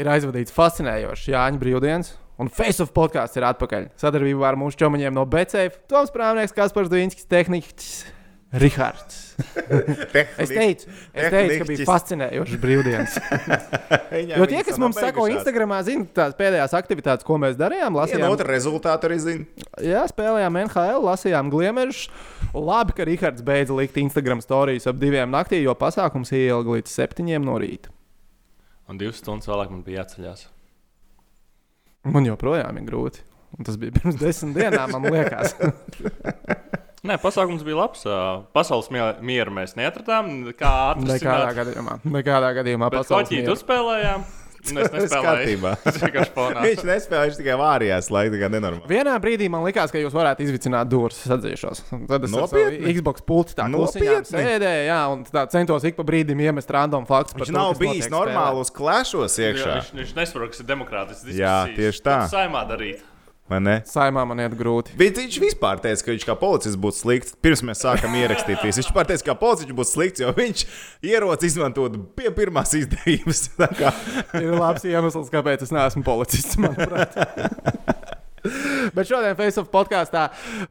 ir aizvadīts fascinējošs Jāņa brīvdienas, un Face of podkāsts ir atpakaļ. Sadarbībā ar mūsu čomiņiem no BCF, Toms Prāvnieks, Kaspars Dvīnskis, tehniķis Rihards. Es teicu, es teicu, ka bija fascinējošs brīvdienas. Jo tie, kas mums seko Instagram, zina tās pēdējās aktivitātes, ko mēs darījām. Lasījām, otra rezultātu arī zina. jā, spēlējām NHL, lasījām gliemežus. Labi, ka Rihards beidza likt Instagram stāstus ap diviem naktī, jo pasākums ielga līdz septiņiem no rīta. Un divas stundas vēlāk man bija jāceļās. Man joprojām ir grūti. Un tas bija pirms desmit dienām, man liekas. Nē, pasākums bija labs. Pasaules mie- mieru mēs neatradām. Kā Nekādā gadījumā. Nekādā gadījumā Bet koķīti mieru. uzspēlējām. Un es nespēlēju. fonā. Viņš nespēja, viņš tikai vārījās, lai tā kā nenormāli. Vienā brīdī man likās, ka jūs varētu izvicināt durvis, es atzīšos. Tad es Nopietni? Xbox pulti tā Nopietni? sēdēju, jā, un tā centos ik pa brīdim iemest random faktus. Viņš to, nav bijis normālos klāšos Jā, iekšā. Viņš, viņš nesaprot, kas ir demokrātisks. Jā, tieši tā. Saimā darīt. Saimā man iet grūti. Bet viņš vispār teica, ka viņš kā policists būtu slikts. Pirms mēs sākām ierakstīt, visu. viņš vispār teica, ka policists būtu slikts, jo viņš ieroci izmantot pie pirmās izdevības. Ir labs iemesls, kāpēc es neesmu policists. Bet šodien Facebook podkāstā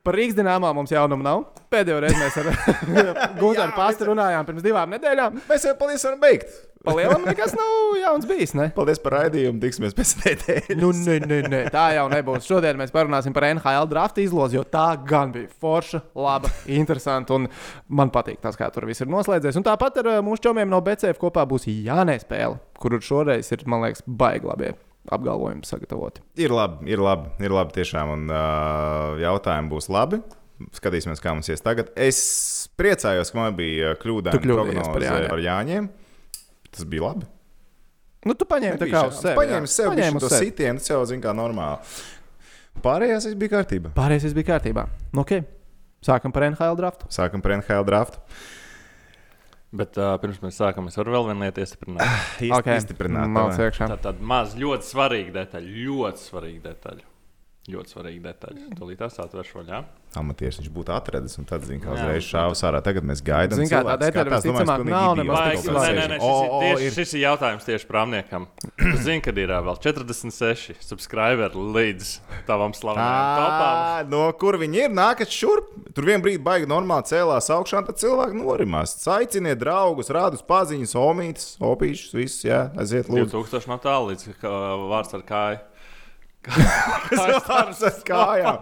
par Rīgas dīnāmā mums jaunumu nav. Pēdējo reizi mēs ar Gunāru Pastu runājām pirms divām nedēļām. mēs jau paldies varam beigt. Palielam nekas nav jauns bijis, ne? Paldies par raidījumu, tiksimies pēc nedēļas. Nu, nē, nē, nē, tā jau nebūs. Šodien mēs parunāsim par NHL drafta izlozi, jo tā gan bija forša, laba, interesanta. Un man patīk tas, kā tur viss ir noslēdzies. Un tāpat ar uh, mūsu čomiem no BCF kopā būs Jānē spēle, kur šoreiz ir, man liekas, baigi labi apgalvojumi sagatavoti. Ir labi, ir labi, ir labi tiešām. Un uh, jautājumi būs labi. Skatīsimies, kā mums ies tagad. Es priecājos, ka man bija kļūdījies par Jāņiem. par Jāņiem. Tas bija labi. Nu, tu paņēmi. Paņēmu jā. sev Paņēmi bišķi uz to sitienu, tas jau zina, kā normāli. Pārējās viss bija kārtībā. Pārējais bija kārtībā. Nu, okay. Sākam par NHL draftu. Sākam par NHL draftu. Bet uh, pirms mēs sākam, es varu vēl vienu lietu iestiprināt. Īsti Okay. izstiprināt. Malc vai? iekšā. Tā tad maz ļoti svarīga detaļa. Ļoti svarīga detaļa. Ļoti svarīga detaļa. Tūlīt tās atvēršu vaļā. Amatieris viņš būtu atradis un tad zina, Jā. uzreiz šāva sārā. Tagad mēs gaidām. Zini, kā tā detaļa visticamāk nav nemaz tik kāds Nē, nē, šis, o, ir, tieši, ir. šis ir jautājums tieši prāmniekam. Zini, kad ir vēl 46 subscriberi līdz tavam slavenajam topam. No kur viņi ir? Nākat šurp. Tur vienā brīdī baigi normāli cēlās augšā, tad cilvēki norimās. Aiciniet draugus, rādus paziņas, omītus, opīšus, visus. Jā, aiziet, lūdzu. 2000 no tālu līdz kā, vārds ar kāju. Kājas ar kājām.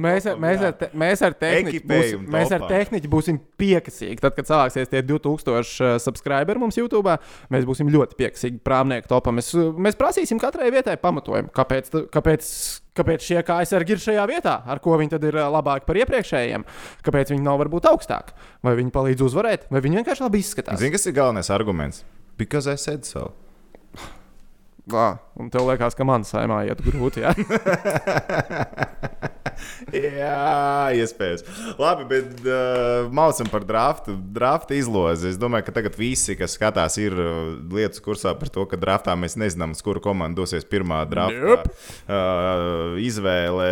Mēs, ar- mēs, ar, te, mēs ar tehniku būsim, mēs ar tehniku būsim piekasīgi. Tad, kad sāksies tie 2000 subscriberi mums YouTube, mēs būsim ļoti piekasīgi prāmnieku topam. Mēs, mēs prasīsim katrai vietai pamatojumu, kāpēc, kāpēc, kāpēc šie kājsargi ir šajā vietā, ar ko viņi tad ir ā, labāki par iepriekšējiem, kāpēc viņi nav varbūt augstāki, vai viņi palīdz uzvarēt, vai viņi vienkārši labi izskatās. Zini, kas ir galvenais arguments? Because I said so. Lā, un tev liekas, ka man saimā iet grūti. Ja? Jā, iespējams. Labi, bet uh, mācām par draftu, draftu izlozi. Es domāju, ka tagad visi, kas skatās, ir uh, lietas kursā par to, ka draftā mēs nezinām, uz kuru komandu dosies pirmā draftā. Nope. Uh, izvēle.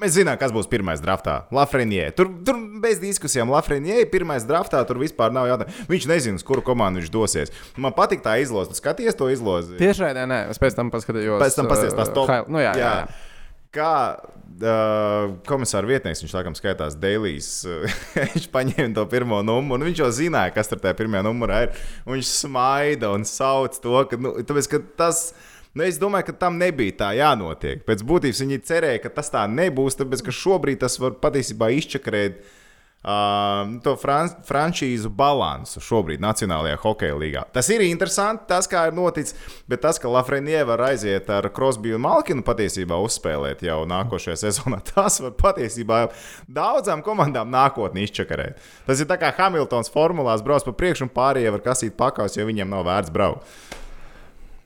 Mēs zinām, kas būs pirmais draftā. Lafrenier. Tur, tur bez diskusijām Lafrenier ir pirmais draftā. Tur vispār nav jautājumu. Viņš nezina, uz kuru komandu viņš dosies. Man patīk tā izloze. Skaties to izlozi. Tiešraidē, nē, es pēc tam paskatījos. Pēc tam paskatās tās ā, top. highlight- Nu, jā, jā, jā. Kā uh, komisāra vietnieks, viņš laikam skaitās Dēlīs, viņš paņēma to pirmo numuru, un viņš jau zināja, kas tur tajā pirmajā numurā ir. Un viņš smaida un sauc to, ka, nu, tāpēc, ka tas. Nu, es domāju, ka tam nebija tā jānotiek. Pēc būtības viņi cerēja, ka tas tā nebūs, tāpēc ka šobrīd tas var patiesībā izčakrēt uh, to fran frančīzu balansu šobrīd Nacionālajā hokeja līgā. Tas ir interesanti, tas, kā ir noticis, bet tas, ka Lafreniere var aiziet ar Krosbiju un Malkinu patiesībā uzspēlēt jau nākošajā sezonā, tas var patiesībā daudzām komandām nākotnē izčakarēt. Tas ir tā kā Hamiltons formulās brauc pa priekšu un pārējie var kasīt pakaus, jo viņiem nav vērts braukt.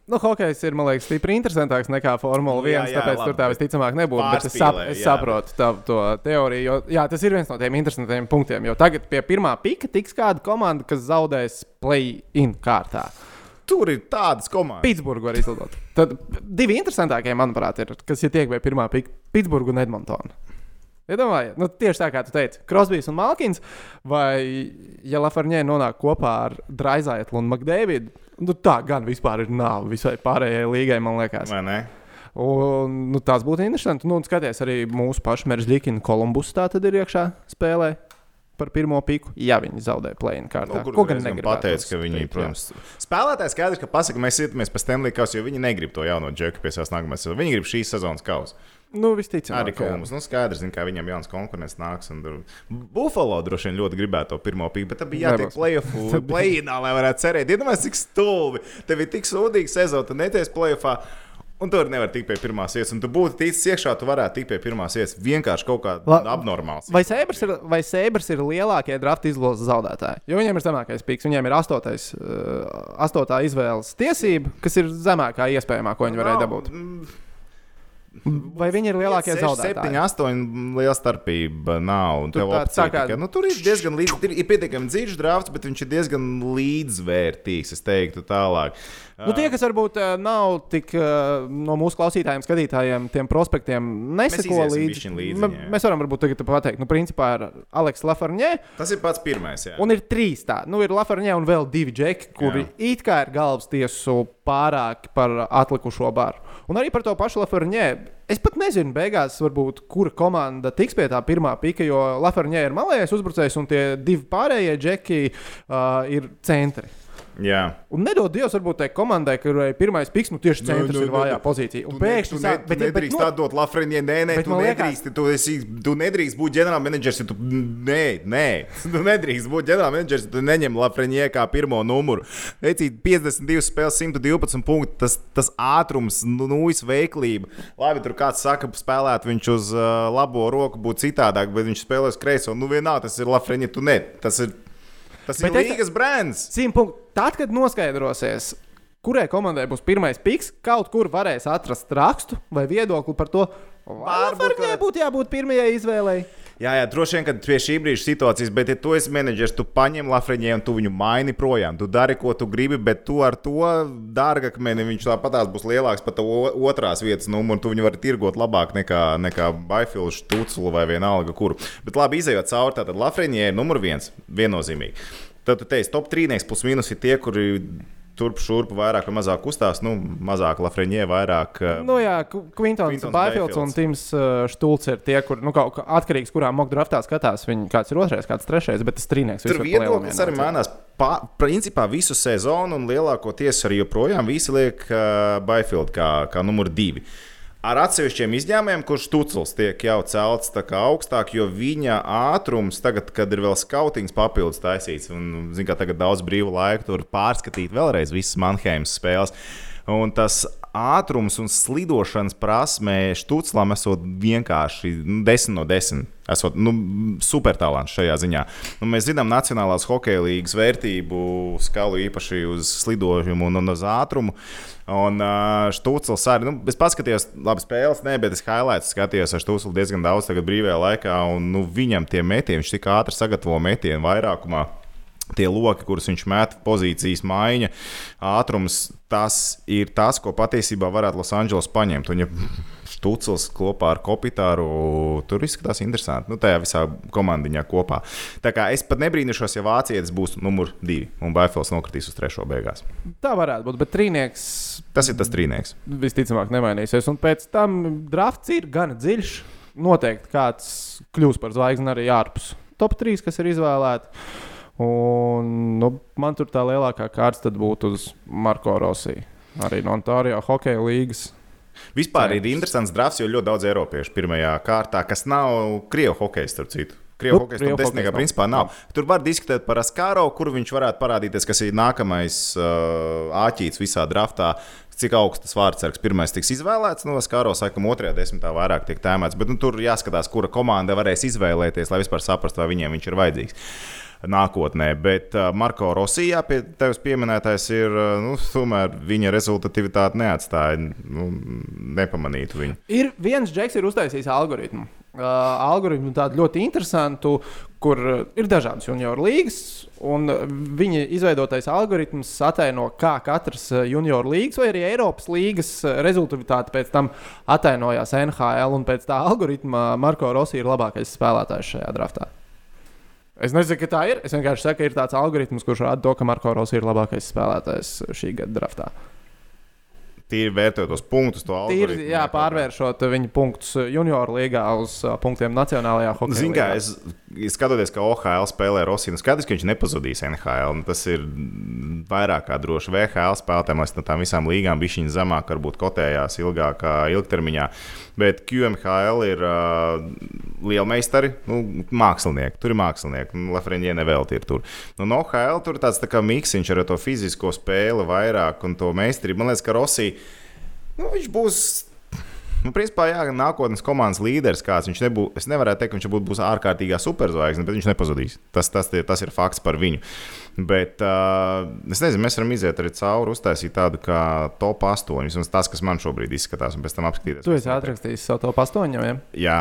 Nu, hokejs ir, man liekas, stipri interesantāks nekā Formula 1. Jā, Jā, tāpēc labi, tur tā visticamāk nebūtu. Bet es, sap, es saprotu tā, to teoriju. Jo, jā, tas ir viens no tiem interesantiem punktiem. Jo tagad pie pirmā pika tiks kāda komanda, kas zaudēs play-in kārtā. Tur ir tādas komandas. Pitsburgu var izlidot. Tad divi interesantākie, manuprāt, ir, kas ir tiek pie pirmā pika - Pitsburgu un Edmontonu. Iedomājieties, nu, tieši tā kā tu teici, Krosbīs un Malkins, vai ja Lafarņē nonāk kopā ar Draizaitlu un Makdēvidu, nu, tā gan vispār ir nav visai pārējai līgai, man liekas. Vai ne? Un, nu, tās būtu interesanti. Nu, skaties, arī mūsu pašu Meržģīna Kolumbus tā tad ir iekšā spēlē. Par pirmo piku, ja viņi zaudē plēnu kārtā. Nu, Ko gan pateica, ka viņi, teikt, protams, jā. spēlētāji skaidrs, ka pasaka, mēs ietumies pēc Stanley kausa, jo viņi negrib to jauno džeku pie savas nākamās sezonas. Viņi grib šīs sezonas kausu. Nu, visticamāk, arī Kolumbus. Nu, skaidrs, zin, kā viņam jauns konkurents nāks. Buffalo droši vien ļoti gribētu to pirmo pīku, bet tam bija jātiek play-offā, play-inā, lai varētu cerēt. Iedomājieties, cik stulbi. Tev ir tik sūdīga sezona, tu neties play-offā. Un tur nevar tikt pie pirmās vietas. Un tu būtu ticis iekšā, tu varētu tikt pie pirmās vietas. Vienkārši kaut kā abnormāls. Vai Sēbers ir, vai Sēbers ir lielākie drafta izlozes zaudētāji? Jo viņiem ir zemākais pīks. Viņiem ir astotais, uh, astotā izvēles tiesība, kas ir zemākā iespējamā, ko viņi varēja dabūt. No, Vai viņi ir lielākie zaudētāji? 7, 8 liela starpība nav. Tur, opcija, kā... tikai, nu, tur ir diezgan līdzīgs. Ir, ir pietiekami dziļš drafts, bet viņš ir diezgan līdzvērtīgs. Es teiktu, tālāk. Nu, tie, kas varbūt uh, nav tik uh, no mūsu klausītājiem, skatītājiem, tiem prospektiem, neseko līdzi. līdzi mēs varam varbūt tagad pateikt, nu, principā ir Aleks Lafarņē. Tas ir pats pirmais. Jā. Un ir trīs tādi. Nu, ir Lafarņē un vēl divi džeki, kuri jā. it kā ir galvas tiesu pārāk par atlikušo baru. Un arī par to pašu Lafarņē. Es pat nezinu, beigās, varbūt, kura komanda tiks pie tā pirmā pika, jo Lafarņē ir malējais uzbrucējs un tie divi pārējie džeki uh, ir centri. Jā. Un nedod Dievs, varbūt tai komandai, kurai pirmais piks, nu tieši centrs nu, nu, ir nu, vājā pozīcijā. Un pēkšņi tā, bet, bet, nedrīkst tā dot Lafrenē, nē, nē, tu nedrīkst, tu, esi, tu nedrīkst būt ģenerālmenedžers, ja tu, nē, nē, tu nedrīkst būt ģenerālmenedžers, ja tu neņem Lafrenē kā pirmo numuru. Veicīt 52 spēles, 112 punktu, tas, tas ātrums, nu, nūjas veiklība. Labi, tur kāds saka, spēlēt viņš uz uh, labo roku būtu citādāk, bet viņš spēlē uz kreiso. Nu, vienā tas ir Lafrenē, tu ne. Tas ir Tas ir Līgas brands. Tad, kad noskaidrosies, kurai komandai būs pirmais piks, kaut kur varēs atrast rakstu vai viedokli par to, varbūt viņai būtu jābūt pirmajai izvēlei. Jā, jā, droši vien, ka pie šī brīža situācijas, bet, ja tu esi menedžers, tu paņem Lafreņē un tu viņu maini projām. Tu dari, ko tu gribi, bet tu ar to dārgakmeni viņš tāpatās būs lielāks par to otrās vietas numuru. Tu viņu vari tirgot labāk nekā, nekā Baifils, Tuculu vai vienalga kuru. Bet labi, izējot cauri, tad Lafreņē ir numur viens, viennozīmīgi. Tad tu teici, top trīnieks plus mīnus ir tie, kuri turp šurp vairāk vai mazāk kustās. Nu, mazāk Lafreņē, vairāk. Eh, nu, jā, Kvintons, Baifilds un Tims Štults ir tie, kur nu, kaut kā atkarīgs, kurā mock draftā skatās. Viņi kāds ir otrais, kāds trešais, bet tas trīnieks. Tur viedoklis arī manās. Principā visu sezonu un lielākoties arī joprojām visi liek uh, Baifildu kā, kā numur divi. Uh, ar atsevišķiem izņēmumiem, kurš tucls tiek jau celts augstāk, jo viņa ātrums, tagad, kad ir vēl skautings papildus taisīts, un zin, tagad daudz brīvu laiku tur pārskatīt vēlreiz visas Manheimas spēles. Un tas ātrums un slidošanas prasmē Štuclam esot vienkārši nu, 10 no 10. Esot nu, supertalants šajā ziņā. Nu, mēs zinām Nacionālās hokeja līnijas vērtību skalu īpaši uz slidojumu un, un uz ātrumu. Un uh, Štucls arī, nu, es paskatījos, labi spēles, ne, bet es highlights skatījos ar Štuclu diezgan daudz brīvajā laikā, un nu, viņam tie metieni, viņš tik ātri sagatavo metienu vairākumā tie loki, kurus viņš met, pozīcijas maiņa, ātrums, tas ir tas, ko patiesībā varētu Losandželos paņemt. Un, ja Štucls kopā ar Kopitāru tur izskatās interesanti. Nu, tajā visā komandiņā kopā. Tā kā es pat nebrīnīšos, ja vācietis būs numur divi un Baifels nokritīs uz trešo beigās. Tā varētu būt, bet trīnieks. Tas ir tas trīnieks. Visticamāk, nemainīsies. Un pēc tam drafts ir gan dziļš. Noteikti kāds kļūs par zvaigzni arī ārpus top 3, kas ir izvēlēti. Un, nu, man tur tā lielākā kārta būtu uz Marko Rosiju, arī no Ontārio hokeja līnijas. Vispār Cēns. ir interesants drafts, jo ļoti daudz eiropiešu pirmajā kārtā, kas nav krievu hokeja, starp citu. Krievu nu, hokeja desmitniekā principā nav. nav. Tur var diskutēt par Askaro, kur viņš varētu parādīties, kas ir nākamais uh, āķīts visā draftā. Cik augstas vārdsargs pirmais tiks izvēlēts, no Skaro sakām, otrajā desmitā vairāk tiek tēmēts. Bet nu, tur jāskatās, kura komanda varēs izvēlēties, lai vispār saprastu, vai viņiem viņš ir vajadzīgs nākotnē. Bet uh, Marko Rosijā pie tevis pieminētais ir, uh, nu, tomēr viņa rezultatīvitāte neatstāja, nu, nepamanītu viņu. Ir viens džeks, ir uztaisījis algoritmu. uh, algoritmu tādu ļoti interesantu, kur uh, ir dažādas junior līgas. Un viņa izveidotais algoritms ataino, kā katras uh, junior līgas vai arī Eiropas līgas rezultāti pēc tam atainojās NHL. Un pēc tā algoritma Marko Rossi ir labākais spēlētājs šajā draftā. Es nezinu, ka tā ir. Es vienkārši saku, ka ir tāds algoritms, kurš rāda to, ka Marko Rossi ir labākais spēlētājs šī gada draftā. Tīri vērtējot tos punktus, to Tīri, algoritmu. jā, pārvēršot viņu punktus junior līgā uz punktiem Nacionālajā hokeja Ziniet, kā es skatoties, ka OHL spēlē Rosiju, skaidrs, ka viņš nepazudīs NHL. Nu, tas ir vairāk kā droši. VHL spēlētājiem, lai no tām visām līgām bija viņa zemāk, varbūt kotējās ilgākā ilgtermiņā. Bet QMHL ir uh, liela meistari, nu, mākslinieki. Tur ir mākslinieki, nu, Lafrēņģē nevelti ir tur. Nu, no OHL tur ir tāds tā miksiņš ar to fizisko spēli vairāk un to meistarību. Man liekas, ka Rosija, nu, viņš būs. Nu, principā, jā, nākotnes komandas līderis kāds. Viņš nebūs, es nevaru teikt, ka viņš būs, ārkārtīgā superzvaigzne, bet viņš nepazudīs. Tas, tas, tas ir fakts par viņu. Bet uh, es nezinu, mēs varam iziet arī cauri, uztaisīt tādu kā top 8. Vismaz tas, kas man šobrīd izskatās, un pēc tam apskatīties. Tu esi atrakstījis savu to pastoņu, ja? Jā,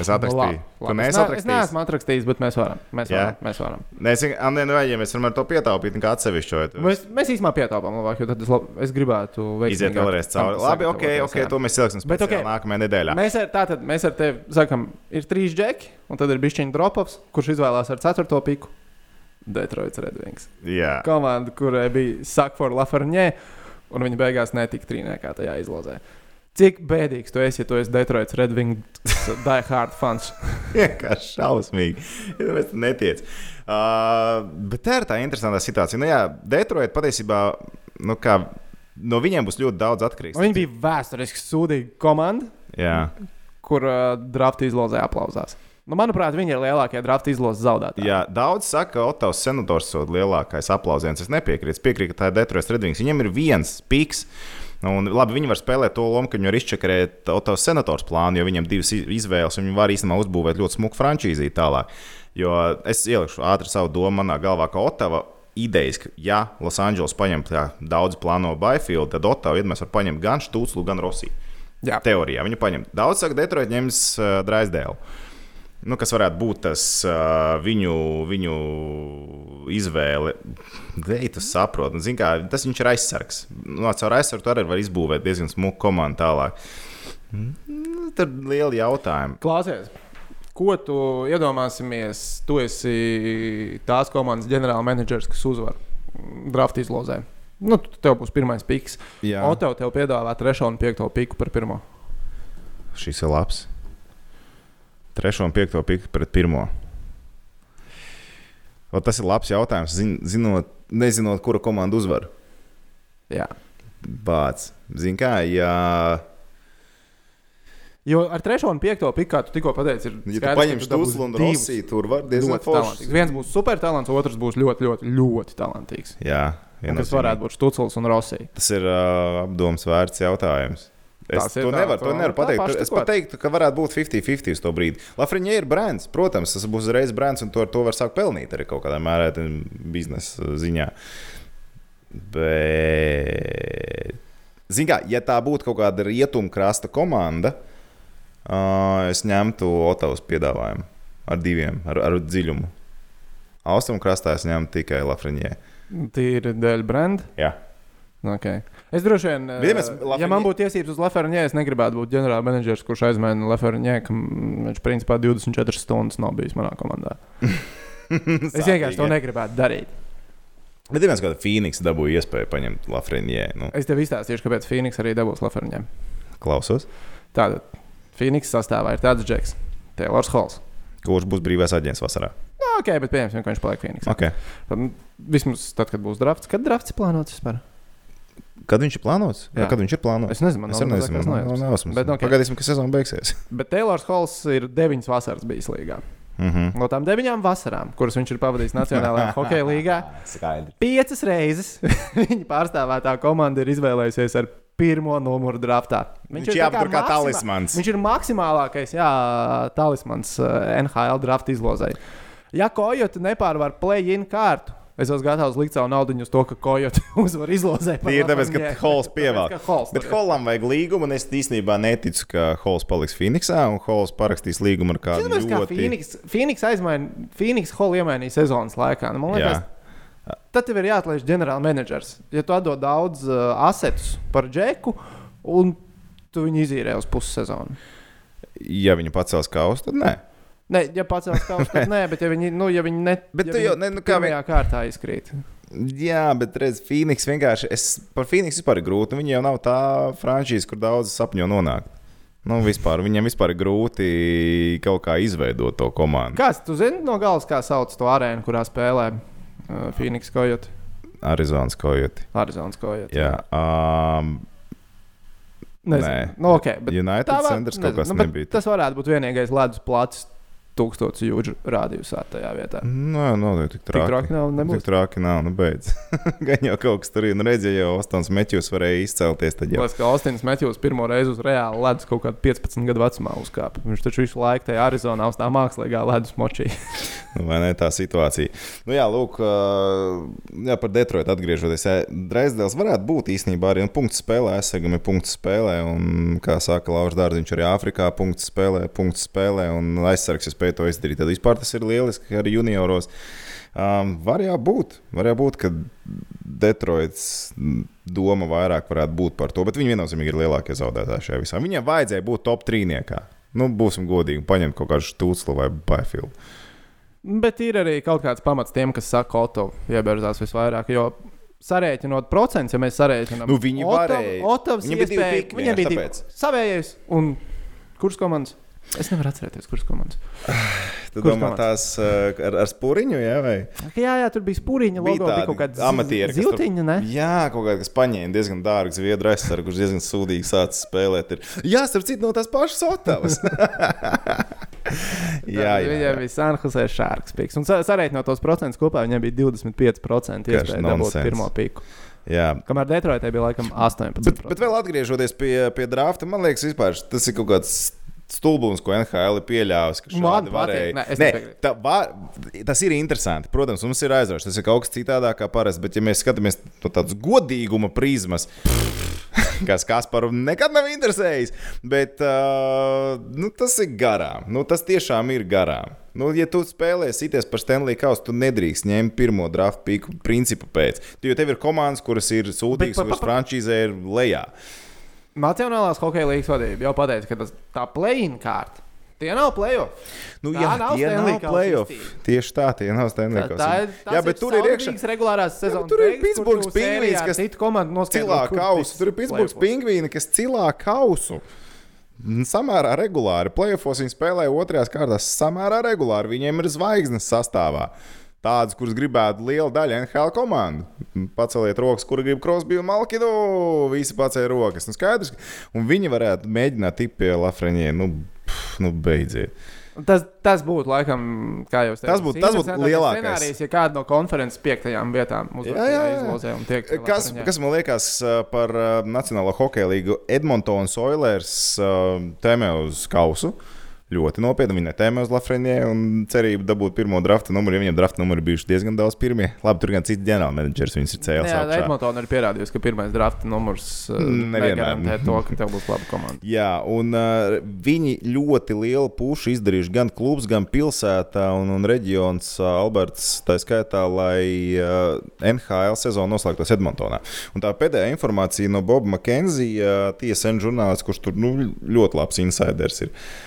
es atrakstīju. Nu, Tu neesi es, ne, es atrakstījis? neesmu atrakstījis, bet mēs varam. Mēs Jā? varam. Mēs, varam. Nē, es vienkārši nu, ja mēs varam ar to pietaupīt, kā atsevišķu. mēs, mēs īstenībā pietaupām labāk, jo tad es, lab, es gribētu veikt. Iziet vēlreiz cauri. Labi, ok, ok, to mēs ieliksim Bet speciāli ok. nākamajā nedēļā. Mēs ar, tātad, mēs ar tevi sakām, ir trīs džeki, un tad ir bišķiņa dropovs, kurš izvēlās ar ceturto piku. Detroits Redwings. Jā. Komanda, kurai bija Sakfora Lafarņē, un viņa beigās netika trīniekā tajā izlozē. Cik bēdīgs tu esi, ja tu esi Detroits Redwings die hard fans? Vienkārši šausmīgi. Tam netiecam. Uh, bet tā ir tā interesanta situācija. Nu, jā, Detroit patiesībā, nu, kā, no viņiem būs ļoti daudz atkarīgs. Viņi bija vēsturiski sūdīga komanda, Jā, kur uh, drafta izlozē aplausās. Nu, manuprāt, viņi ir lielākie drafta izlozes zaudētāji. jā, daudz saka, ka Otovs senators ir lielākais aplausiens. Es nepiekrītu. Es piekrītu, ka tā ir Detroit Redwings. Viņam ir viens piks. Un, labi, viņi var spēlēt to lomu, ka viņi var izčakarēt Otovs senators plānu, jo viņam ir divas iz- izvēles, un viņi var īstenībā uzbūvēt ļoti smuku frančīzī tālāk. Jo es ielikšu ātri savu domu manā galvā, ka Otava idejas, ka, ja Losandželos paņem daudz plāno Byfield, tad Otava iedomājas var paņemt gan Stūtslu, gan Rosiju. Jā. Teorijā viņi paņem. Daudz saka, Detroit ņems uh, Draisdēlu. Nu, kas varētu būt tas uh, viņu, viņu izvēle? Dei, tu saproti, nu, kā tas viņš ir aizsargs. Nu, caur aizsargu arī var izbūvēt diezgan smuku komandu tālāk. Nu, Tad ir liela jautājuma. Klausies, ko tu iedomāsimies? Tu esi tās komandas ģenerālmenedžers, kas uzvar drafta izlozē. Nu, tev būs pirmais piks. Jā. Oto tev piedāvā trešo un piekto piku par pirmo. Šis ir labs. Trešo un piekto piku pret pirmo. O, tas ir labs jautājums. Zin, zinot, nezinot, kura komanda uzvar. Jā. Bācis. Zini, kā, ja, Jo ar trešo un piekto piku, kā tu tikko pateici, ir ja tu skaidrs, paņem ka tu dabūsi Stūslu un Rosiju, tur var diezgan ļoti talantīgs. Viens būs super talants, otrs būs ļoti, ļoti, ļoti talantīgs. Jā, kas varētu būt Stutsls un Rosija. Tas ir uh, apdoms vērts jautājums. Es to tā, nevaru, tā pateikt. paši Es pat teiktu, ka varētu būt 50-50 uz to brīdi. Lafriņē ir brands. Protams, tas būs uzreiz brands, un to, ar to var sākt pelnīt arī kaut kādā mērā biznesa ziņā. Bet, zināmā mērā, ja tā būtu kaut kāda rietumkrasta komanda, uh, es ņemtu Otavas piedāvājumu ar diviem, ar, ar dziļumu. Austrumkrastā es ņemtu tikai Lafriņē. Tīri dēļ brenda. Jā. Okay. Es droši vien, Bet, ja mēs eh, ja man būtu tiesības uz Leferņē, es negribētu būt ģenerālmenedžers, kurš aizmaina Leferņē, ka viņš principā 24 stundas nav bijis manā komandā. Es vienkārši to negribētu darīt. Bet viens, kāda Phoenigs dabūja iespēju paņemt Lafreniē. Nu, Es tev izstāstīšu, kāpēc Phoenigs arī dabūs Leferņē. klausos, Tātad Phoenigs sastāvā ir tāds džeks, Taylors Halls. kurš būs brīvais aģents vasarā. Nu, ok, bet pieņemsim, ka viņš paliek Phoenigs. Okay. Vismaz tad, kad būs drafts, kad drafts plānots vispār? Kad viņš ir plānots? Jā. Kad viņš ir plānots? Es nezinu, man Es nav arī nezinu, mazākās man nojausmas. nav nejausmas. Bet, ok. Pagaidīsim, ka sezona beigsies. Bet Taylors Halls ir deviņas vasaras bijis līgā. Mm -hmm. No tām deviņām vasarām, kuras viņš ir pavadījis Nacionālajā hokeja līgā, Skaidrs. piecas reizes viņa pārstāvētā komanda ir izvēlējusies ar pirmo numuru draftā. Viņš ir tā jāaptur kā maksimā- talismans. Viņš ir maksimālākais jā, talismans eh, NHL draft izlozē. Ja Kojota nepārvar play-in kārtu, Es esmu gatavs likt savu naudu uz to, ka Kojota uzvar izlozē. ir tāpēc, ka. Hols Hols Bet. Holam vajag līgumu, un es īstenībā neticu, ka Hols paliks Phoenixā, un Hols parakstīs līgumu ar kādu kā ļoti... Phoenix, aizmaina, Phoenix Hall iemainīja sezonas laikā. Nu, liekas, tad tev ir jāatlaiž ģenerālmenedžers. Ja tu atdod daudz uh, asetus par džeku, un tu viņu izīrē uz pussezonu. Ja viņi pacels kausu, tad nē. Nē, ja pacels kaut kas, tad nē, bet ja viņi, nu, ja viņi ne, Bet ja tu jau- ne, nu, kā pirmajā kārtā izkrīt. Jā, bet redz, Phoenix vienkārši. Es par Phoenix vispār ir grūti. Viņi jau nav tā frančīze, kur daudz sapņo nonākt. Nu, vispār, viņam vispār ir grūti kaut kā izveidot to komandu. Kāds, tu zini no galas, kā sauc to arēnu, kurā spēlē uh, Phoenix Coyote, Arizonas kojoti. Arizonas Coyote? Jā, um, Nezinu. Nē. Nu, okay, bet United tā var- centrs kaut nezinu, kas nu, nebija. Tas varētu būt vienīgais ledus plats. Tūkstoši jūdžu rādījusā tajā vietā. Nē, nav nu, tik Tik traki. traki nav, nebūs. Tik traki nav, nu beidz. Gan jau kaut kas tur ir. Nu, redziet, jau Ostons Meķus varēja izcelties. Tad jau Liekas, ka Austins Matjūs pirmo reizi uz reāli ledus kaut kādā 15 gadu vecumā uzkāpa. Viņš taču visu laiku tajā Arizonā uz tā mākslīgā ledus močī. Nu, vai ne tā situācija. Nu, jā, lūk, jā, par Detroitu atgriežoties. Dresdēls varētu būt īstenībā arī un punktu spēlē, aizsargam ir punktu spēlē. Un, kā saka Lauris Dārziņš, arī Āfrikā punktu spēlē, punktu spēlē un aizsargs, ja spēj to izdarīt. Tad vispār tas ir lieliski arī junioros. Um, var jau būt, var jau būt, ka Detroits doma vairāk varētu būt par to, bet viņi viennozīmīgi ir lielākie zaudētāji šajā visā. Viņiem vajadzēja būt top trīniekā. Nu, būsim godīgi, paņemt kaut kādu stūkslu vai baifilu. Bet ir arī kaut kāds pamats tiem, kas saka, Oto iebirzās visvairāk. Jo sarēķinot procentus, ja mēs sarēķinām, Nu, viņi varēja. Otavs Viņiem bija divi iespēja- piki Viņiem bija divi savējais un kuras komandas? Es nevaru atcerēties, kuras komandas. Tu Kurš domā, komands? tās uh, ar, ar spūriņu, jā, vai? Jā, jā, tur bija spūriņa, logo, bija kaut kāda tur- ziltiņa, ne? Jā, kaut kāda, kas paņēma diezgan dārgu zviedru aizsargu, kurš diezgan sūdīgi sācis spēlēt. Ir. Jā, starp citu, no tās pašas Otavas. jā, jā, Viņam bija Sanhosē šārks piks. Un sa- sarēķinot tos procentus kopā, viņam bija 25% Karš iespēja dabūt pirmo piku. jā. Kamēr Detroitē bija laikam 18%. Bet, bet vēl atgriežoties pie, pie drafta, man liekas, vispār, tas ir kaut kāds stulbums, ko NHL ir pieļāvis. Man varēja- Nē, Nē, tā var, tas ir interesanti. Protams, mums ir aizraujoši. Tas ir kaut kas citādāk kā parasti. Bet, ja mēs skatāmies no tādas godīguma prizmas, kas Kasparu nekad nav interesējis, bet uh, nu, tas ir garām. Nu, tas tiešām ir garām. Nu, ja tu spēlē sities par Stanley Kausu, tu nedrīkst ņemt pirmo draftu pīku principu pēc. Jo tev ir komandas, kuras ir pa- kuras frančīzē ir lejā. Nacionālās hokeja līnijas vadība jau pateica, ka tas, tā play-in kārta. Tie nav play-off. Nu, Tā jā, nav tie Stanley nav Kausa playoff. izcīņa. Tieši tā, tie nav Stanley Tā, Kausa. tā ir, Jā, bet tur ir iekšā. regulārās sezonas. tur ir Pitsburgas Pingvīns, kas Cilā kausu. Tur ir Pitsburgas pingvīni, kas cilā kausu. Samērā regulāri. Playoffs viņi spēlē otrajās kārtās samērā regulāri. Viņiem ir zvaigznes sastāvā. Tādas, kuras gribētu liela daļa NHL komandu. Paceliet rokas, kur grib Krosbiju un Malkidu. Visi pacēla rokas. Nu, skaidrs, ka- un viņi varētu mēģināt tikt pie Lafreniē. Nu, pff, nu beidziet. Tas, tas būtu, laikam, kā jau teicu, Tas būtu- tas būtu lielākais. Scenārijs, ja kāda no konferences piektajām vietām uzlozē un tiek. Kas, kas man liekas uh, par uh, Nacionālo hokeja līgu Edmontonas Oilers uh, tēmē uz kausu? Ļoti nopietni. Viņi netēmē uz Lafreniē un cerību dabūt pirmo drafta numuru. Ja viņiem drafta numuri bijuši diezgan daudz pirmie. Labi, tur gan cits ģenerālmenedžers. Viņus ir cēlis Jā. Edmontona ir pierādījusi, ka pirmais drafta numurs uh, nevienmēr. to, ka tev būs laba komanda. Jā, un uh, viņi ļoti lielu pušu izdarījuši gan klubs, gan pilsēta un, un reģions uh, Alberts. Tā skaitā, lai uh, NHL sezonu noslēgtos Edmontonā. Un tā pēdējā informācija no Boba Makenzija, uh, TSN žurnālists, kurš tur nu, ļoti labs insiders ir. Uh,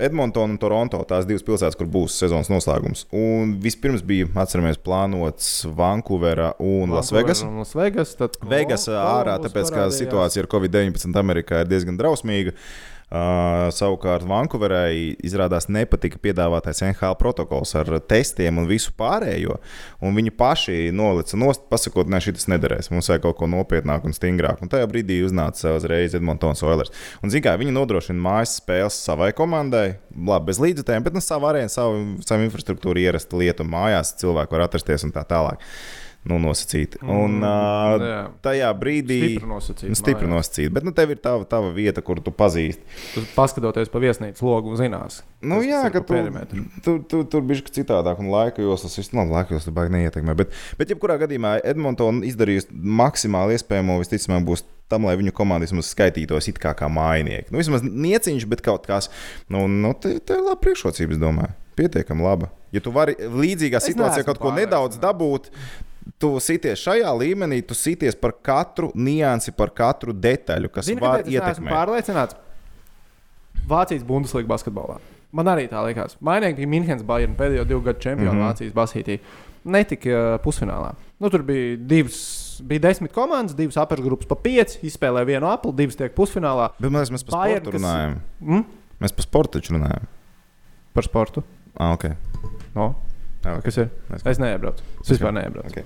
Edmontona un Toronto tās divas pilsētas, kur būs sezonas noslēgums. Un vispirms bija, atceramies, plānots Vankūvera un Lasvegas. Un Las Vegas. Tad Vegas Kol- ārā, tāpēc ka situācija ar Covid-19 Amerikā ir diezgan drausmīga. Uh, savukārt Vankūverai izrādās nepatika piedāvātais NHL protokols ar testiem un visu pārējo. Un viņi paši nolica nost, pasakot, ne, šis nederēs. Mums vajag kaut ko nopietnāku un stingrāku. Un tajā brīdī uznāca uzreiz Edmontonas Oilers. Un, zin kā, viņi nodrošina mājas spēles savai komandai, labi, bez līdzekļiem, bet nu, savu arēnu, savu, savu infrastruktūru ierasta lietu mājās, cilvēki var atrasties un tā tālāk. Nu, nosacīti. Un uh, jā. tajā brīdī. Stipri nosacīti, Nu, Stipri man nosacīti. Bet nu, tev ir tava, tava vieta, kur tu pazīsti. Tu paskatoties pa viesnīcas logu, zinās. Nu, kas jā, ka tu, perimetru. tu, tu, tur bija citādāk, un laika joslas viss no laika joslas baigi neietekmē. Bet, bet jebkurā gadījumā Edmontona izdarījusi maksimāli iespējamo, visticamāk, būs tam, lai viņu komanda vismaz skaitītos it kā, kā mājnieki. Nu, vismaz nieciņš, bet kaut kas. Nu, nu, te ir laba priekšrocība, es domāju. Pietiekami laba. Ja tu vari līdzīgā Es situācijā kaut ko nedaudz dabūt, tu sities šajā līmenī, tu sities par katru niansi, par katru detaļu, kas Zini, var kāpēc es ietekmēt. pārliecināts? Vācijas Bundeslīga basketbolā. Man arī tā likās. Mainīgi bija Minhenes Bayern pēdējo divu gadu čempionu mm. -hmm. Vācijas basītī. Netika uh, pusfinālā. Nu, tur bija divas, bija desmit komandas, divas apakšgrupas pa pieci, izspēlēja vienu apli, divas tiek pusfinālā. Bet mēs, mēs par Bayern, sportu kas- runājam. Mm? Mēs par sportu taču runājam. Par sportu. Ah, okay. No. Ah, okay. Kas ir? Es- Es neiebraucu. Es vispār neiebraucu. Okay.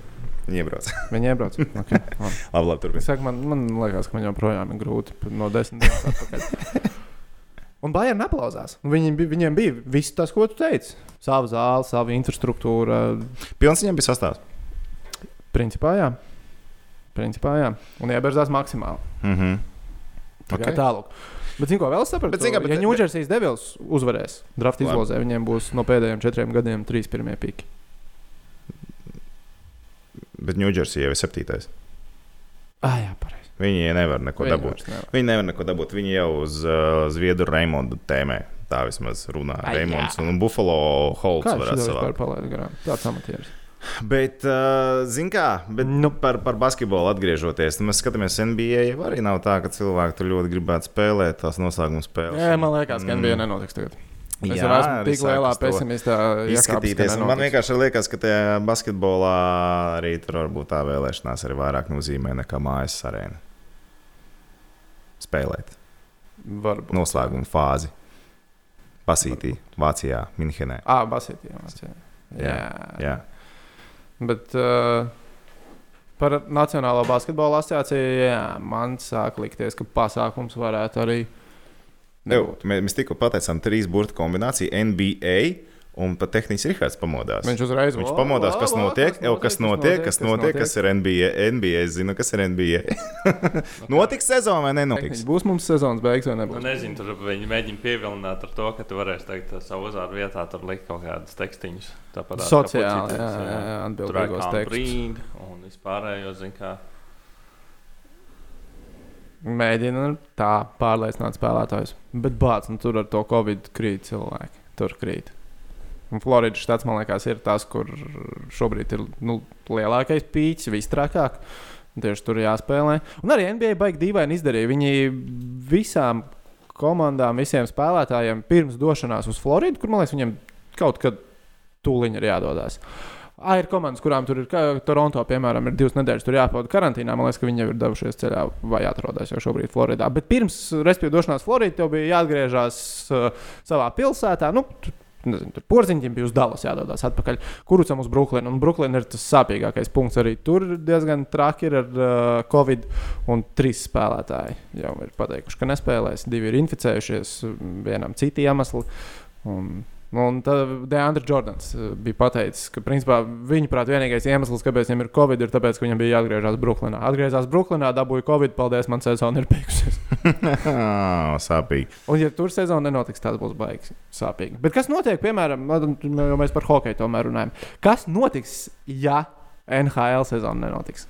Iebrauc. Viņi iebrauc. Okay. labi. labi, turpiniet. Man, man liekas, ka man joprojām ir grūti no desmit dienas atpakaļ. Un Bayern aplausās. Viņi, viņiem bija viss tas, ko tu teici. Sava zāle, sava infrastruktūra. Pilns viņam bija sastāvs. Principā, jā. Principā, jā. Un ieberzās maksimāli. Mm -hmm. Okay. Okay. Tālāk. Bet, zinu, ko vēl es saprotu? Bet, zini kā, bet- ja Ņūdžersijas devils uzvarēs draft Labi. izlozē, viņiem būs no pēdējiem četriem gadiem trīs pirmie piki. Bet Ņūdžersija jau ir septītais. Ah, jā, pareizi. Viņi nevar neko Viņi dabūt. nevar. Viņi nevar neko dabūt. Viņi jau uz uh, Zviedru Raimondu tēmē. Tā vismaz runā. Ai, Raimonds un Buffalo Holts Kā viņš varētu garām? Tāds amatieris. Bet, uh, zin kā, bet Nu. par, par basketbolu atgriežoties, nu, mēs skatāmies NBA. Arī nav tā, ka cilvēki tur ļoti gribētu spēlēt tās noslēguma spēles. Jā, man liekas, ka Mm. NBA nenotiks tagad. Es Jā, jau esmu tik lielā pesimistā. izskatīties. Un Man vienkārši liekas, ka tajā basketbolā arī tur varbūt tā vēlēšanās arī vairāk nozīmē nekā mājas arēna. Spēlēt Varbūt. noslēguma fāzi. Basītī, Vācijā, Minhenē. Ah, Basītī. Jā. jā. Jā. Bet uh, par Nacionālo basketbola asociāciju jā, man sāk likties, ka pasākums varētu arī nebūt. mē- mēs tikko pateicām trīs burtu kombināciju NBA. Un pat tehniski Rihards pamodās. Viņš uzreiz Viņš "O, pamodās, kas notiek, jau kas notiek, kas notiek, kas ir NBA. NBA es zinu, kas ir NBA. Notiks sezona vai nenotiks? Būs mums sezonas beigas vai Nu, nebūs? nezinu, tur viņi mēģina pievilināt ar to, ka tu varēsi teikt savu uzvārdu vietā, tur likt kaut kādas tekstiņas. Tāpat Sociāli, jā, jā, jā, atbildīgos tekstus. un vispārējo, zin kā. Mēģina tā pārliecināt spēlētājus. Bet bācis, nu, tur ar to covid krīt cilvēki. Tur krīt. Un Floridas štats, man liekas, ir tas, kur šobrīd ir nu, lielākais pīķis, visstrakāk. Tieši tur jāspēlē. Un arī NBA baigi dīvaini izdarīja. Viņi visām komandām, visiem spēlētājiem pirms došanās uz Floridu, kur man liekas, viņiem kaut kad tūlīt ir jādodas. Ah, ir komandas, kurām tur ir, kā Toronto, piemēram, ir divas nedēļas, tur jāpavada karantīnā. Man liekas, ka viņi jau ir devušies ceļā vai atrodas jau šobrīd Floridā. Bet pirms, respektīvi, došanās Floridā, tev bija jāatgriežas uh, savā pilsētā. Nu, Nezinu, tur porziņķim bija uz Dallas jādodas atpakaļ. Kurucam uz Brooklynu. Un Brooklyna ir tas sāpīgākais punkts. Arī tur diezgan traki ir ar uh, Covid. Un trīs spēlētāji jau ir pateikuši, ka nespēlēs. Divi ir inficējušies, vienam citi iemesli. Un, un tad Deandra Jordans uh, bija pateicis, ka principā viņa prāt vienīgais iemesls, kāpēc viņam ir Covid, ir tas, ka viņam bija jāatgriežas Brooklynā. Atgriezās Brooklynā, dabūja Covid, paldies, man sezona ir beigusies. Sāpīgi. Un, ja tur sezona nenotiks, tas būs baigs sāpīgi. Bet kas notiek, piemēram, nu, jo mēs par hokeju tomēr runājam? Kas notiks, ja NHL sezona nenotiks?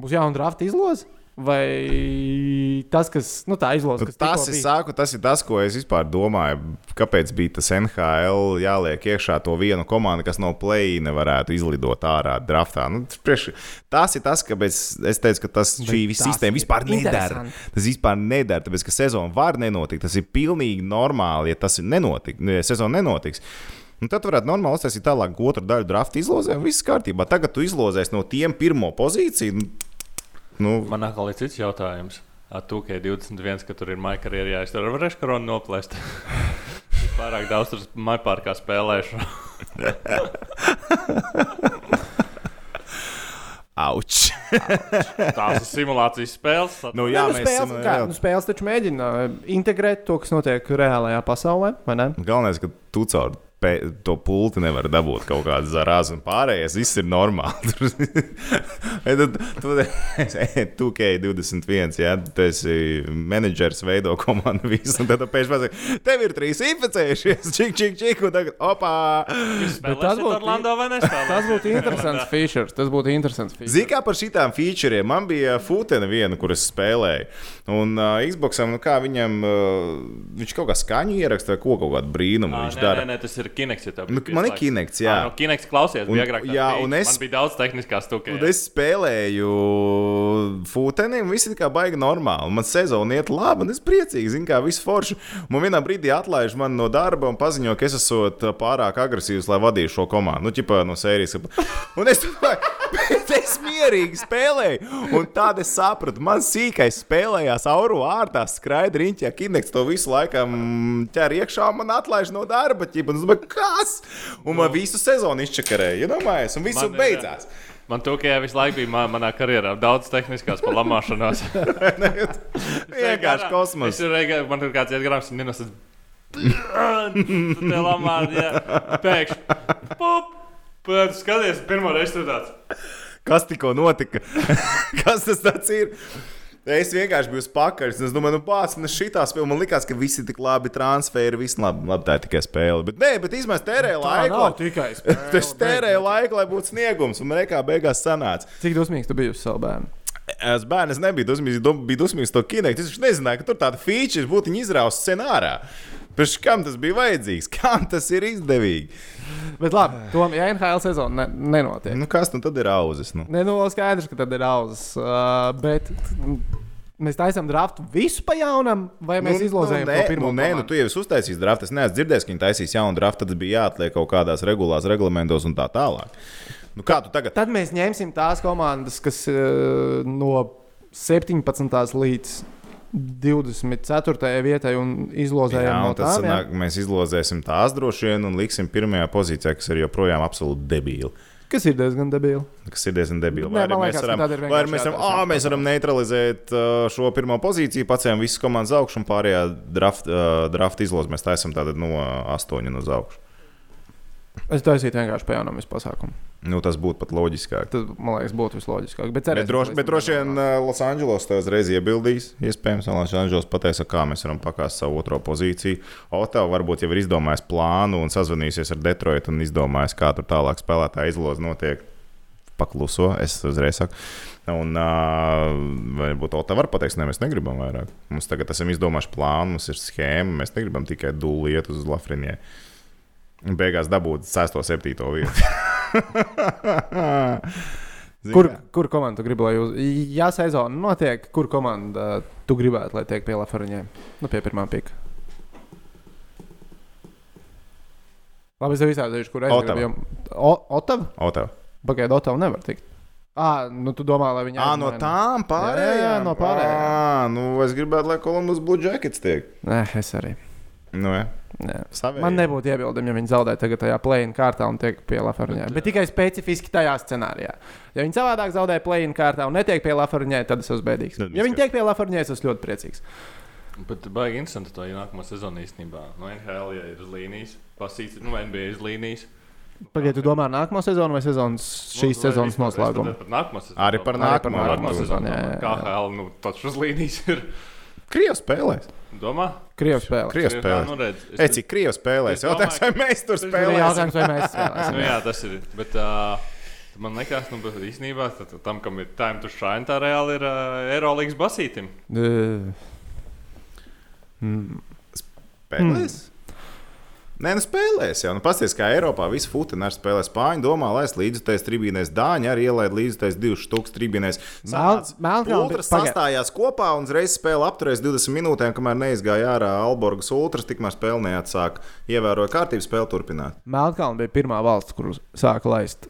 Būs jauna drafta izloze? Vai tas, kas nu, tā izloze, kas Tas ir, sāku, tas ir tas, ko es vispār domāju. Kāpēc bija tas NHL jāliek iekšā to vienu komandu, kas no play nevarētu izlidot ārā draftā? Nu, tas priekš, tas ir tas, kāpēc es teicu, ka tas, Bet šī sistēma vispār nedara. Tas vispār nedara, tāpēc ka sezona var nenotikt. Tas ir pilnīgi normāli, ja tas nenotiks. Ja sezona nenotiks. Un tad varētu normāli uztaisīt tālāk otru daļu drafta izlozē, un viss kārtībā. Tagad tu izlozēsi no tiem pirmo pozīciju. Nu, Man atkal ir cits jautājums. Ar 2K21, ka tur ir maija karjerā jāiztur, varēšu koronu noplēst. Es Pārāk daudz tur maija pārkā spēlēšu. auč! Tās ir simulācijas spēles. nu, Jā, nu, mēs spēles, nu, kā, jā. nu, spēles taču mēģina uh, integrēt to, kas notiek reālajā pasaulē. vai ne? Galvenais, ka tu caur to pulti nevar dabūt kaut kādu zarāzu un pārējais. Viss ir normāli. tad, tu, tu, tu 21, ja tu esi menedžers, veido komandu visu, un tad pēkšņi pasaki, tev ir trīs inficējušies, čik, čik, čik, un tagad, opā! Tas būtu Orlando vai nespēlē? Tas būtu interesants features. Tas būtu interesants features. Zini, kā par šitām featuriem, man bija futena viena, kuras spēlēju. Un uh, Xboxam, nu kā viņam, uh, viņš kaut kā skaņu ieraksta vai ko, kaut kādu brīnumu Ā, viņš nē, dara. nē, nē, tas ir Kinects. Ja tev Nu, bija man ir. Kinects, jā. Ā, no Kinects klausies, Un- bija agrāk. jā, un es- Man bija daudz tehniskās stūkās. Un es spēlēju futeni, un viss ir kā baigi normāli. Man sezona iet labi, un es priecīgi, zinu, kā viss forši. Man vienā brīdī atlaiž mani no darba un paziņo, ka es esmu pārāk agresīvs, lai vadītu šo komandu. Nu, ķipā no sērijas. Un es domāju, mierīgi spēlēju. Un tad es sapratu, man sīkais spēlējās auru ārtā, skraida riņķī, kinekts to visu laiku ķer iekšā, un man atlaiž no darba. Ķipa, un es domāju, kas? Un man visu sezonu izčakarēja, iedomājies, un viss Man ir- beidzās. Man to, ka visu laiku bija man, manā karjerā daudz tehniskās palamāšanās. Vienkārši kosmos. Man tur kāds iet garām, un Ninos ir. Tu te lamāri, jā. Pēkšņi. Pup! Pēc skaties, pirmo reizi tur tāds. Kas tikko notika? Kas tas ir? Es vienkārši biju pakaļ. Es domāju, nu, man šī spēle. Man liekas, ka visi tik labi transferi, viss labi, labi tā ir tikai spēle. Bet, nē, bet izmēs tērēja Tā laiku. nav tikai spēle. Tas tērēja laiku, lai būtu sniegums, un reikā beigās sanāca. Cik dusmīgs tu biji uz savu bērnu? Es bērns nebiju dusmīgs, biju dusmīgs to kinektu. Es nezināju, ka tur tāda feature būtu izrausta scenārā. Pēc kam tas bija vajadzīgs? Kam tas ir izdevīgi? Bet labi, Tom, ja NHL sezona ne, nenotiek. Nu, kas nu tad ir auzas? Nu? Nē, nu, skaidrs, ka tad ir auzas. Uh, bet mēs taisām draftu visu pa jaunam, vai mēs nu, izlozējam nu, to pirmo? Nu, nē, nu, tu jau esi uztaisījis draftu. Es neesmu dzirdējis, ka viņi taisīs jaunu draftu. Tad bija jāatliek kaut kādās regulās, reglamentos un tā tālāk. Nu, kā tu tagad? Tad mēs ņemsim tās komandas, kas uh, no 17. līdz 24. vietai un izlozējam Jā, no un tad tām. jā? sanāk, mēs izlozēsim tās droši vien un liksim pirmajā pozīcijā, kas ir joprojām absolūti debīli. Kas ir diezgan debīli. Kas ir diezgan debīli. Nē, Vai arī mēs varam, vai arī mēs varam, ā, mēs varam neutralizēt uh, šo pirmo pozīciju, pacēlām visas komandas augšu un pārējā draft, uh, draft izlozi mēs taisām tātad no astoņiem uz augšu. Es taisītu vienkārši pa jaunam visu pasākumu. Nu, tas būtu pat loģiskāk. Tas, man liekas, būtu visloģiskāk. Bet, Bet cerēsim, droši, ka bet droši vien uh, Losandželos to uzreiz iebildīs. Iespējams, Losandželos pateiks, kā mēs varam pakāst savu otro pozīciju. Otava varbūt jau ir izdomājis plānu un sazvanījusies ar Detroitu un izdomājis, kā tur tālāk spēlētāja izloze notiek. Pakluso, es uzreiz saku. Un uh, varbūt Otava var pateikt, ne, mēs negribam vairāk. Mums tagad esam izdomājuši plānu, mums ir schēma, mēs negribam tikai dūli iet uz Lafrenie. Un beigās dabūt 6. un 7. vietu. Kur, kur komanda tu gribi, lai jūs, ja sezona notiek, kur komanda tu gribētu, lai tiek pie Lafariņiem? Nu, pie pirmā pika. Labi, es tev izstāstīšu, kur es Otava. Otava? Pagaidiet, Otava nevar tikt. Ah, nu tu domā, lai viņi Ah, no tām pārējām. Jā, jā, no pārējām. Ah, nu, es gribētu, lai Kolumbus Blue Jackets tiek. Nē, es arī. Nu, jā. Nē. Man nebūtu iebildumi, ja viņi zaudē tagad tajā play-in kārtā un tiek pie Lafariņiem. Bet tikai specifiski tajā scenārijā. Ja viņi savādāk zaudē play-in kārtā un netiek pie Lafariņiem, tad es esmu bēdīgs. Tad Ja viņi tiek pie Lafariņiem, es esmu ļoti priecīgs. Bet baigi interesanti tā nākamā sezona īstenībā. No NHL ja ir uz līnijas, pasīts, nu, NBA uz līnijas. Pagaidiet, tu domā nākamo sezonu vai sezonas, šīs Nu, sezonas noslēgumu? tad Par nākamo sezonu. Arī par Arī nākamo. sezonu. jā. KHL, nu, taču uz līnijas ir. Krievs spēlēs. Domā? Krievijas spēle. Krievs Jā, spēlēs. nu, redz, es- Ej, cik Krievs spēlēs? Jautājums, vai mēs tur spēlēsim? jautājums, vai mēs spēlēsim. Nu, jā, tas ir. Bet, uh, man liekas, nu, bet īstenībā tad tam, kam ir time to shine, tā reāli ir uh, Eirolandes basītim. Uh, mm, Spēlēs? Nē, nu spēlēs jau. Nu, Pastāstiet, kā Eiropā visi futbolisti spēlē spāņu. Domā, lai es līdztais tribīnēs Dāņu arī ielaid līdztais divus stūkus tribīnēs. Mel- Melnkalne- Ultras pagaid. sastājās kopā un uzreiz spēle apturējās 20 minūtēm, kamēr neizgāja ārā Alborgas ultras, tikmēr spēle neatsāka. Ievēroja kārtību, spēle turpināt. Melnkalna bija pirmā valsts, kur sāka laist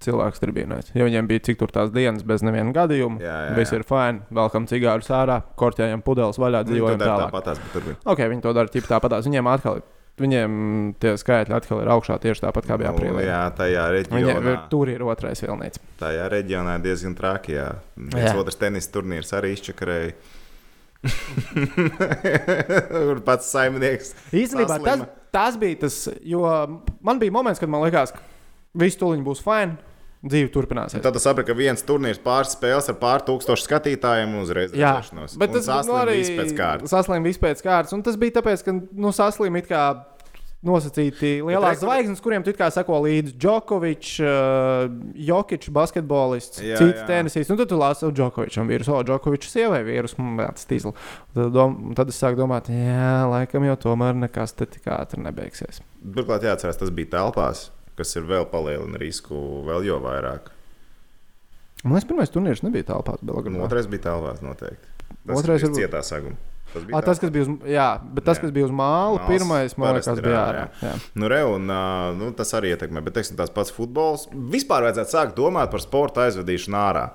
cilvēku tribīnēs. Ja viņiem bija cik tur tās dienas bez neviena gadījuma, Jā, jā, viss jā. ir fini, velkam cigārus ārā, korķējam pudeles vaļā, dzīvojam tālāk. bet tur bija. Ok, viņi to dara ķip tāpatās. Viņiem atkal, viņiem tie skaitļi atkal ir augšā tieši tāpat kā bija Nu, aprīlī. jā, tajā Viņiem ir, reģionā. tur ir otrais vilnīts. Tajā reģionā diezgan traki. Jā. Viens Jā. otrs tenis turnīrs arī izčakarēja. Kur pats saimnieks. Īstenībā tas, tas bija tas, jo man bija moments, kad man likās, ka viss tuliņi būs fini. Dzīve turpināsies. Tad es sapratu, ka viens turnīrs pāris spēles ar pār tūkstošu skatītājiem uzreiz Jā, redzēšanos. bet Un tas saslim nu, arī pēc kārtas. Saslim viss pēc kārtas. Un tas bija tāpēc, ka nu, saslim it kā nosacīti lielās rekur- zvaigznes, kuriem tu kā sako līdzi Džokovičs, uh, Jokičs, basketbolists, Jā, cits jā. tenisīs. Nu, tad tu lasi, ka Džokovičam ir vīrus, o, Džokovičs sievai vīrus, tas tīzli. Tad, dom, tad es sāku domāt, jā, laikam jau tomēr nekas te tik ātri nebeigsies. Turklāt jāatcerās, tas bija telpās, kas ir vēl palielina risku vēl jo vairāk. Man liekas, pirmais turnīrs nebija telpās Belgradā. Un otrais bija telpās noteikti. Tas Otrais ir cietā saguma. Tas bija Ah, tas, kas bija uz, jā, bet tas, Jā. kas bija uz māla, Māls pirmais, man liekas, bija ārā. Jā. Nu, re, un, nu, tas arī ietekmē. Bet teiksim, tās pats futbols. Vispār vajadzētu sākt domāt par sporta aizvedīšanu ārā.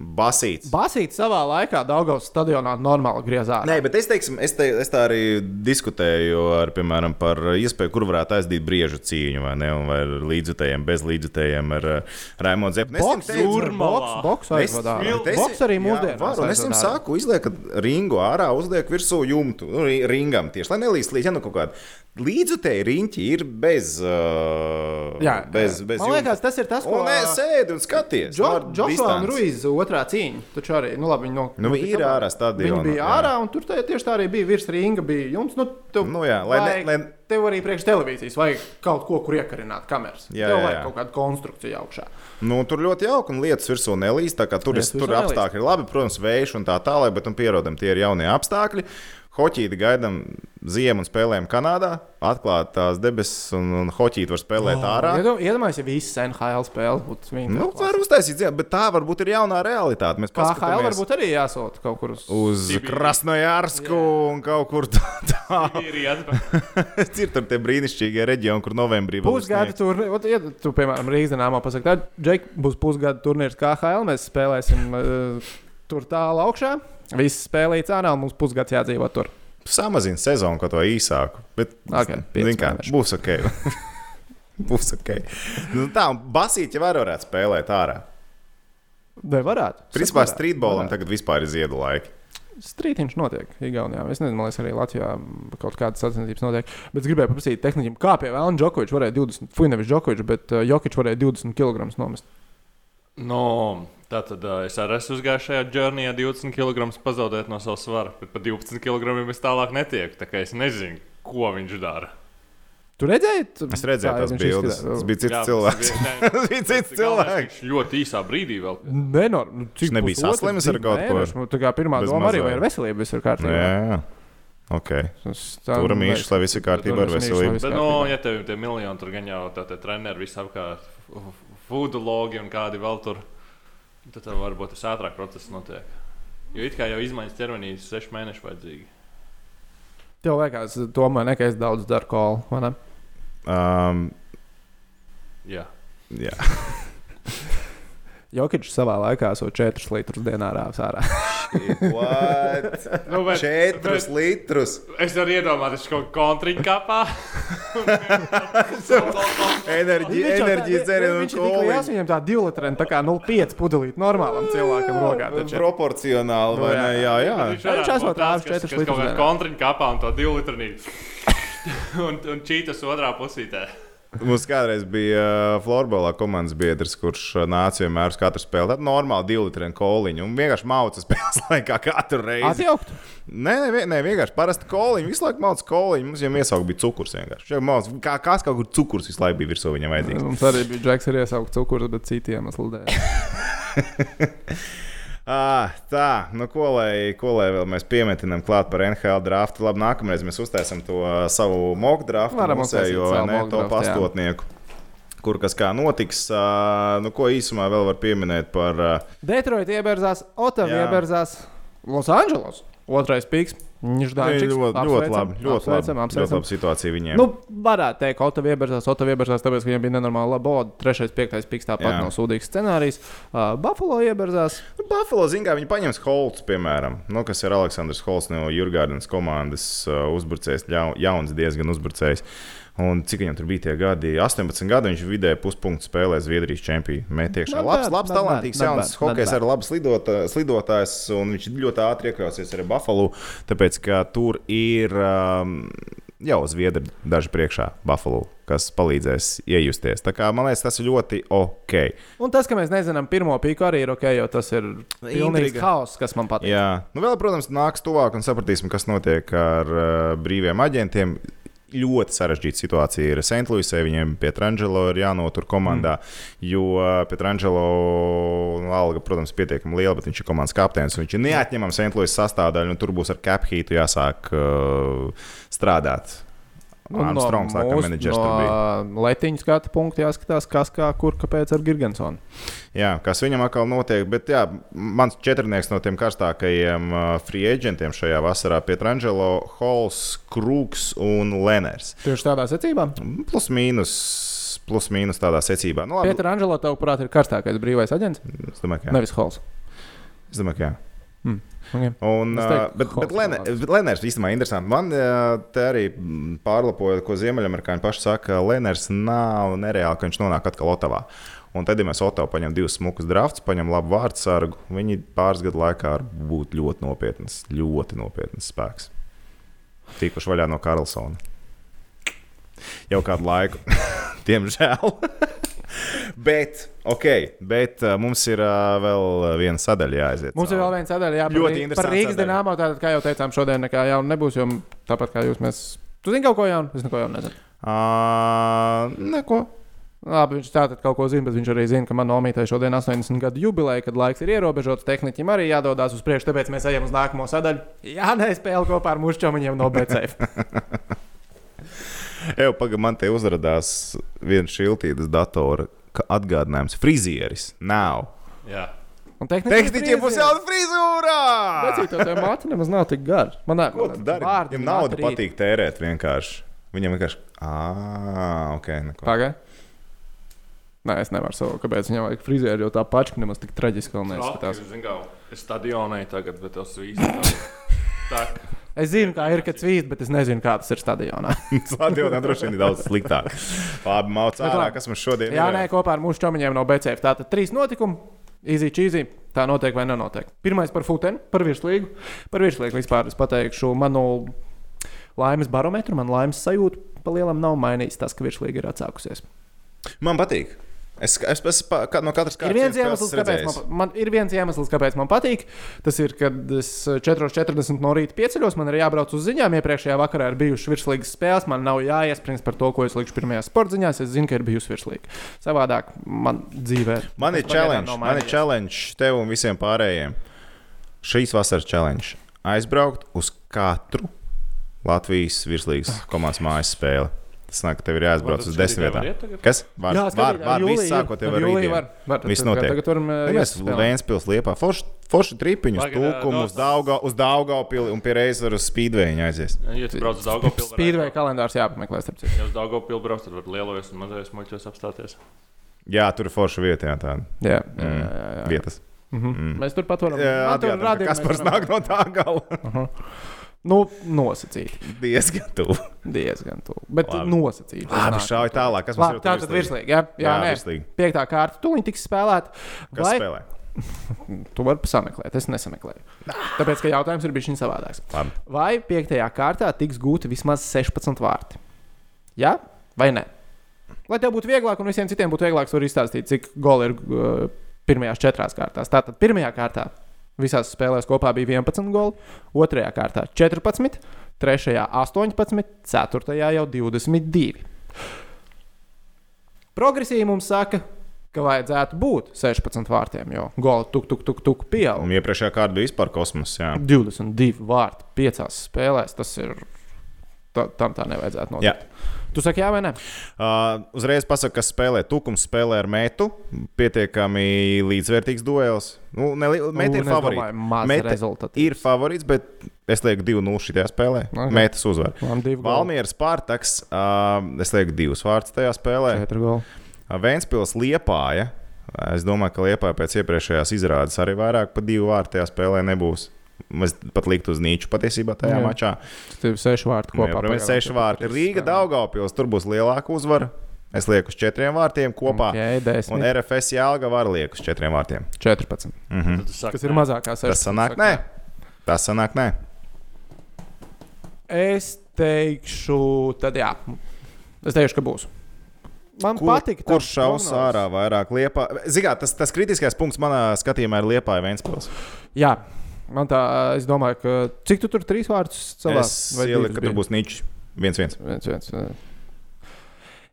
Basīts. Basīts savā laikā Daugavas stadionā normāli griezās. Nē, bet es, teiksim, es, te, es tā arī diskutēju ar, piemēram, par iespēju, kur varētu aizdīt briežu cīņu, vai ne? Un vai ar līdzutējiem, bez līdzutējiem, ar uh, Raimondu Zepnu. Es Boks, Jūrmalā. boks, boks Boks arī mūsdienās. var, un Es jums saku, uzliekat ringu ārā, uzliek virsū jumtu, nu, ri- ringam tieši, lai nelīst līdzi, ja nu kaut kāda līdzutēji riņķi ir bez, uh, Jā, bez, bez man liekas, tas ir tas, ko Un es sēdu un skaties. Džo, ar Džošua un distanci. Ruiz otrā cīņa. Taču arī, nu labi, viņi no, Nu, notika ir abā. ārā stadionā, Viņi bija jā. ārā, un tur tā, tieši tā arī bija virs ringa. Bija jums, nu, tev, Nu jā, lai vajag- lai- Tev arī priekš televīzijas vajag kaut ko, kur iekarināt kameras. Jā, tev vajag kaut kādu konstrukciju augšā. Nu, tur ļoti jauki un lietas virsū nelīst. Tur, ir, tur apstākļi ir labi, protams, vējš un tā tālāk, bet nu, pierodam, tie ir jaunie apstākļi. Hoķīti gaidām ziemu un spēlējam Kanādā. Atklāt tās debesis un, un hoķīti var spēlēt ārā. Iedomā- Iedomājieties, ja visas NHL spēles būtu viņa. Nu, var uztaisīt, ziemu, bet tā varbūt ir jaunā realitāte. Mēs paskatāmies varbūt arī jāsūta kaut kur uz. uz. Krasnojārsku un kaut kur tā. Ir tur tie brīnišķīgie reģioni, kur novembrī būs Pusgada turnīrs, ja tu, piemēram, Rīgas dīnāmā pasakā, tad, Džek, būs pusgada turnīrs KHL. Mēs spēlēsim uh, tur tālu augšā. Viss spēlīts ārā, mums pusgads jādzīvo tur. Samazina sezonu, ko to īsāku. Bet, Ok, pieci zini kā, mēneši. būs ok. būs ok. Nu, tā, jau var varētu spēlēt ārā. Vai varētu? Principā streetbolam varētu. tagad vispār ir ziedu laiki. Strītiņš notiek Igaunijā. Es nezinu, liekas, arī Latvijā kaut kādas sacensības notiek. Bet es gribēju paprasīt tehniķiem, kā pie Vēlna Džokoviča varēja 20, fui nevis Džokovičs, bet uh, Jokičs varēja 20 kg nomest. No, tā tad uh, es arī esmu uzgājis šajā journeyā 20 kg pazaudēt no savas svara, bet par 12 kg es tālāk netieku. Tā kā es nezinu, ko viņš dara. Tu redzēji? Tu, Es redzēju kā tās viņš bildes. Tas bija cits Jā, cilvēks. tas bija- Tas bija cits cilvēks. Viņš ļoti īsā brīdī vēl. Nenor, nu, cik Viņš nebija saslimis ar kaut ko? Nu, Tā kā pirmā Bez doma arī mazā. vai ar veselību viss ir kārtībā. Jā, jā. Ok. Tas tā- Turam īšs, lai viss ir kārtībā ar veselību. Bet, no, ja tev ir tie miljoni, tur gan jau tā tie treneri visapkārt, foodologi un kādi vēl tur, tad tev varbūt tas ātrāk process notiek. Jo it kā jau izmaiņas ķermenī ir seši mēneši vajadzīgi. Tev liekas, tomēr ne, ka es daudz daru kolu, vai ne? Um, Jā. jā. Jokičs savā laikā esot 4 litrus dienā rāvis ārā. Nu, bet, Četrus litrus. Es varu iedomāties, ka kaut kā kontriņu kapā. Enerģi, enerģijas dzērienu un Viņš ir tik liels, koliņu. viņam tā 2 litrēna, tā kā 0,5 pudelīt normālam cilvēkam rokā. taču. Proporcionāli, vai Nu, ne? Jā, jā. Viņš esot rāvis četrus litrus Kaut kā dienā. kontriņu kapā un to divu litru. un, un čītas otrā pusītē. Mums kādreiz bija uh, florbolā komandas biedrs, kurš uh, nāca vienmēr uz katru spēli. Tad normāli divu litru koliņu un vienkārši mauca spēles laikā katru reizi. Atjaukt. Nē, nē, nē, vienkārši parasti koliņu. Visu laiku mauca koliņu. Mums jau iesaukt bija cukurs vienkārši. Jau Mauc, kā kāds kaut kur cukurs visu laiku bija virsū viņam vajadzīgs. Mums arī bija džeks ar iesaukt cukuru, bet citiem iemeslu dēļ. Ah, tā, nu ko lai, ko lai vēl mēs piemetinām klāt par NHL draftu. Labi, nākamreiz mēs uztaisām to uh, savu mock draftu, mūsējo, ne, to draftu, jā. pastotnieku. Kur kas kā notiks, uh, nu ko īsumā vēl var pieminēt par uh, Detroit ieberzās, Otava Jā. ieberzās Losandželos. Otrais piks. Viņš ļoti, ļoti, ļoti labi. Ļoti labi, ļoti labi situācija viņiem. Nu, varētu teikt, ka Otava ieberzās, Otava ieberzās, tāpēc, ka viņiem bija nenormāli laba boda. Trešais, piektais piks tāpat nav sūdīgs scenārijs. Uh, Buffalo ieberzās. Nu, Buffalo zina, kā viņi paņems Holts, piemēram, nu, kas ir Aleksandrs Holts no Jurgārdas komandas uh, uzbrucējs, jau, jauns diezgan uzbrucējs. Un cik viņam tur bija tie gadi? 18 gadi viņš vidēji puspunktu spēlē Zviedrijas čempionā. Mētiekšā labs, bad, labs bad, talantīgs jauns hokejs ar labu slidota, slidotājs, un viņš ļoti ātri iekļausies arī Buffalo, tāpēc ka tur ir. Um, jau zviedri daži priekšā Buffalo, kas palīdzēs iejusties. Tā kā man liekas, tas ir ļoti ok. Un tas, ka mēs nezinām, pirmo pīku arī ir ok, jo tas ir pilnīgs Intriga. haoss, kas man patīk. Jā, nu vēl, protams, nāks tuvāk un sapratīsim, kas notiek ar uh, brīviem aģentiem. Ļoti sarežģīta situācija ir Sentlūisē. Viņiem pie Trangelo ir jānotur komandā, mm. jo uh, Pietrangelo nu, alga, protams, ir pietiekami liela, bet viņš ir komandas kapteinis. un Viņš ir neatņemams Sentlūis sastāvdaļa, un tur būs ar cap heatu jāsāk uh, strādāt. Un Armstrongs, laikam, mūsu- menedžers tur bija. no letiņa skatu punkta jāskatās, kas kā, kur, kāpēc ar Girgensonu. Jā, kas viņam atkal notiek. Bet jā, mans četrnieks no tiem karstākajiem uh, free agentiem šajā vasarā - Pietrangelo, Halls, Krūks un Leners. Tieši tādā secībā. Plus mīnus, plus mīnus tādā secībā. Nu, labi, Pietra Angelo, tavuprāt, ir karstākais brīvais aģents? es domāju, ka jā. Nevis Hols. Es domāju, ka jā. Okay. Un, teiktu, bet, bet labāks. bet Leners īstenībā ir interesanti. Man te arī pārlapoja, ko Ziemeļamerikāņi paši saka, ka Leners nav nereāli, ka viņš nonāk atkal Otavā. Un tad, ja mēs Otavu paņemam divus smukus draftus, paņemam labu vārdu sargu, viņi pāris gadu laikā var būt ļoti nopietns, ļoti nopietns spēks. Tīpaši vaļā no Karlsona. Jau kādu laiku, diemžēl. bet, ok, bet uh, mums ir uh, vēl viena sadaļa jāaiziet. Mums ir vēl viena sadaļa, jā, par, Ļoti interesanta par Rīgas dīnāmo. Tātad, kā jau teicām, šodien nekā jauna nebūs, jo tāpat kā jūs, mēs. Tu zini kaut ko jaunu? Es neko jaunu nezinu. Uh, neko. Labi, viņš tātad kaut ko zina, bet viņš arī zina, ka manā omītē šodien 80 gadu jubileja, kad laiks ir ierobežots. Tehniķim arī jādodas uz priekšu, tāpēc mēs ejam uz nākamo sadaļu. Jā, nē, spēle kopā ar mūsu čomiņiem no BCF. Eju, pagaidi, man te uzrādījās viens šiltītas datora ka atgādinājums. Frizieris nav. Jā. Un Tehniķiem būs jauna frizūra! Vecīt, to māte nemaz nav tik gara. Man? Vārdi Viņam naudu patīk tērēt vienkārši. Viņam vienkārši. Ah, ok. Neko. Pagaid. Nē, es nevaru savu, kāpēc viņam vajag frizēru, jo tā pačka nemaz tik traģiski vēl neizskatās. Es zinu, kā es stadionai tagad, bet tas viss tā. Es zinu, kā ir, kad svīst, bet es nezinu, kā tas ir stadionā. Stadionā droši vien ir daudz sliktāk. Labi, Bet ārā, kas mums šodien Jā, ir. nē, kopā ar mūsu čomiņiem no BCF. Tātad trīs notikumi. Easy cheesy. Tā notiek vai nenotiek. Pirmais par futeni, par virslīgu. Par virslīgu vispār es pateikšu manu laimes barometru, man laimes sajūtu. Pa lielam nav mainījis tas, ka virslīga ir atsākusies. Man patīk. Es, es, es pa, ka- no katras Ir kārtas viens, iemesls, kāpēc man, man, ir viens iemesls, kāpēc man patīk. Tas ir, kad es 4.40 no rīta pieceļos, man ir jābrauc uz ziņām. Iepriekšējā vakarā ir bijušas virslīgas spēles. Man nav jāiesprings par to, ko es likšu pirmajā sporta ziņās. Es zinu, ka ir bijusi virslīga. Savādāk man dzīvē. Man ir challenge, man ir challenge tev un visiem pārējiem. Šīs vasaras challenge. Aizbraukt uz katru Latvijas virslīgas komandas mājas spēli. Tas nāk, tev ir jāaizbrauc uz desmit vietām. Kas? Var, Jā, var, skatīt, var, jūlijā viss sākot jau Ar rītdienu. var. Var, Viss notiek. Tagad varam Nu, uh, Mēs iespēlēt. Vēnspils liepā. Forši, forši tripiņus, tūkumu uz Daugau, uz Daugavpili un pie reizes var uz Speedway aizies. Ja tu brauc uz Daugopilu, Spīdvei kalendārs jāpameklē. starp citu. Ja uz Daugopilu brauc, tad var lielajos un mazajos muļķos apstāties. Jā, tur ir forša vieta, jā, tāda Jā, jā, Mm. jā, jā, jā. vietas. Mhm. Mm. Mēs turpat varam. Jā, radījumi, kas nāk no tā gala. Nu, nosacīt. Diezgan tuvu. Diezgan tuvu. Bet Labi. nosacīt. Labi, šauj tālāk. Kas mums Labi, ir tā tad virslīgi. Jā, jā, Jā, virslīgi. Piektā kārta tuliņ tiks spēlēta. Kas Vai spēlē? tu vari sameklēt? Es nesameklēju. Tāpēc, ka jautājums ir bijis savādāks. Labi. Vai piektajā kārtā tiks gūti vismaz 16 vārti? Jā vai nē? Lai tev būtu vieglāk un visiem citiem būtu vieglāk, var izstāstīt, cik goli ir uh, pirmajās četrās kārtās. Tātad pirmajā kārtā visās spēlēs kopā bija 11 goli, otrajā kārtā 14, trešajā 18, ceturtajā jau 22. Progresīvi mums saka, ka vajadzētu būt 16 vārtiem, jo goli tuk, tuk, tuk, tuk pieaug. Un iepriekšējā kārta bija vispār kosmos. Jā. 22 vārti piecās spēlēs. Tas ir. Tā, tam tā nevajadzētu notikt. Jā. Tu saki, jā vai nē? Uh, uzreiz pasaku, kas spēlē. Tukums spēlē ar metu. Pietiekami līdzvērtīgs duels. Nu, ne, meta ir favorīts. Meta ir favorīts, bet es lieku 2-0 šajā spēlē. Ok. Okay. Metas uzvar. Valmieras Spārtaks. Uh, es lieku divus vārdus tajā spēlē. Uh, Vēnspils Liepāja. Es domāju, ka Liepāja pēc iepriekšējās izrādes arī vairāk par divu vārtu tajā spēlē nebūs. Mēs pat liktu uz nīču patiesībā tajā Jā. mačā. Tev ir seši vārti Kopā ar pagaidām. sešu vārtu. Rīga, Daugavpils, tur būs lielāka uzvara. Es lieku uz četriem vārtiem kopā. Okay, Un desmit, RFS Jālga var lieku uz četriem vārtiem. 14. Mhm. Tad tu saki, Kas ir mazākā seša. Tas sanāk, nē. Tas sanāk, nē. Es teikšu, tad jā, es teikšu, ka būs. Man Kur, patīk, kurš šaus ārā vairāk liepā? Zinām, tas, tas kritiskais punkts manā skatījumā ir liepā Vēnspils. Jā, man tā, es domāju, ka cik tu tur trīs vārdus savā Es ieliku, ka tur būs niķis. Viens, viens. viens, viens.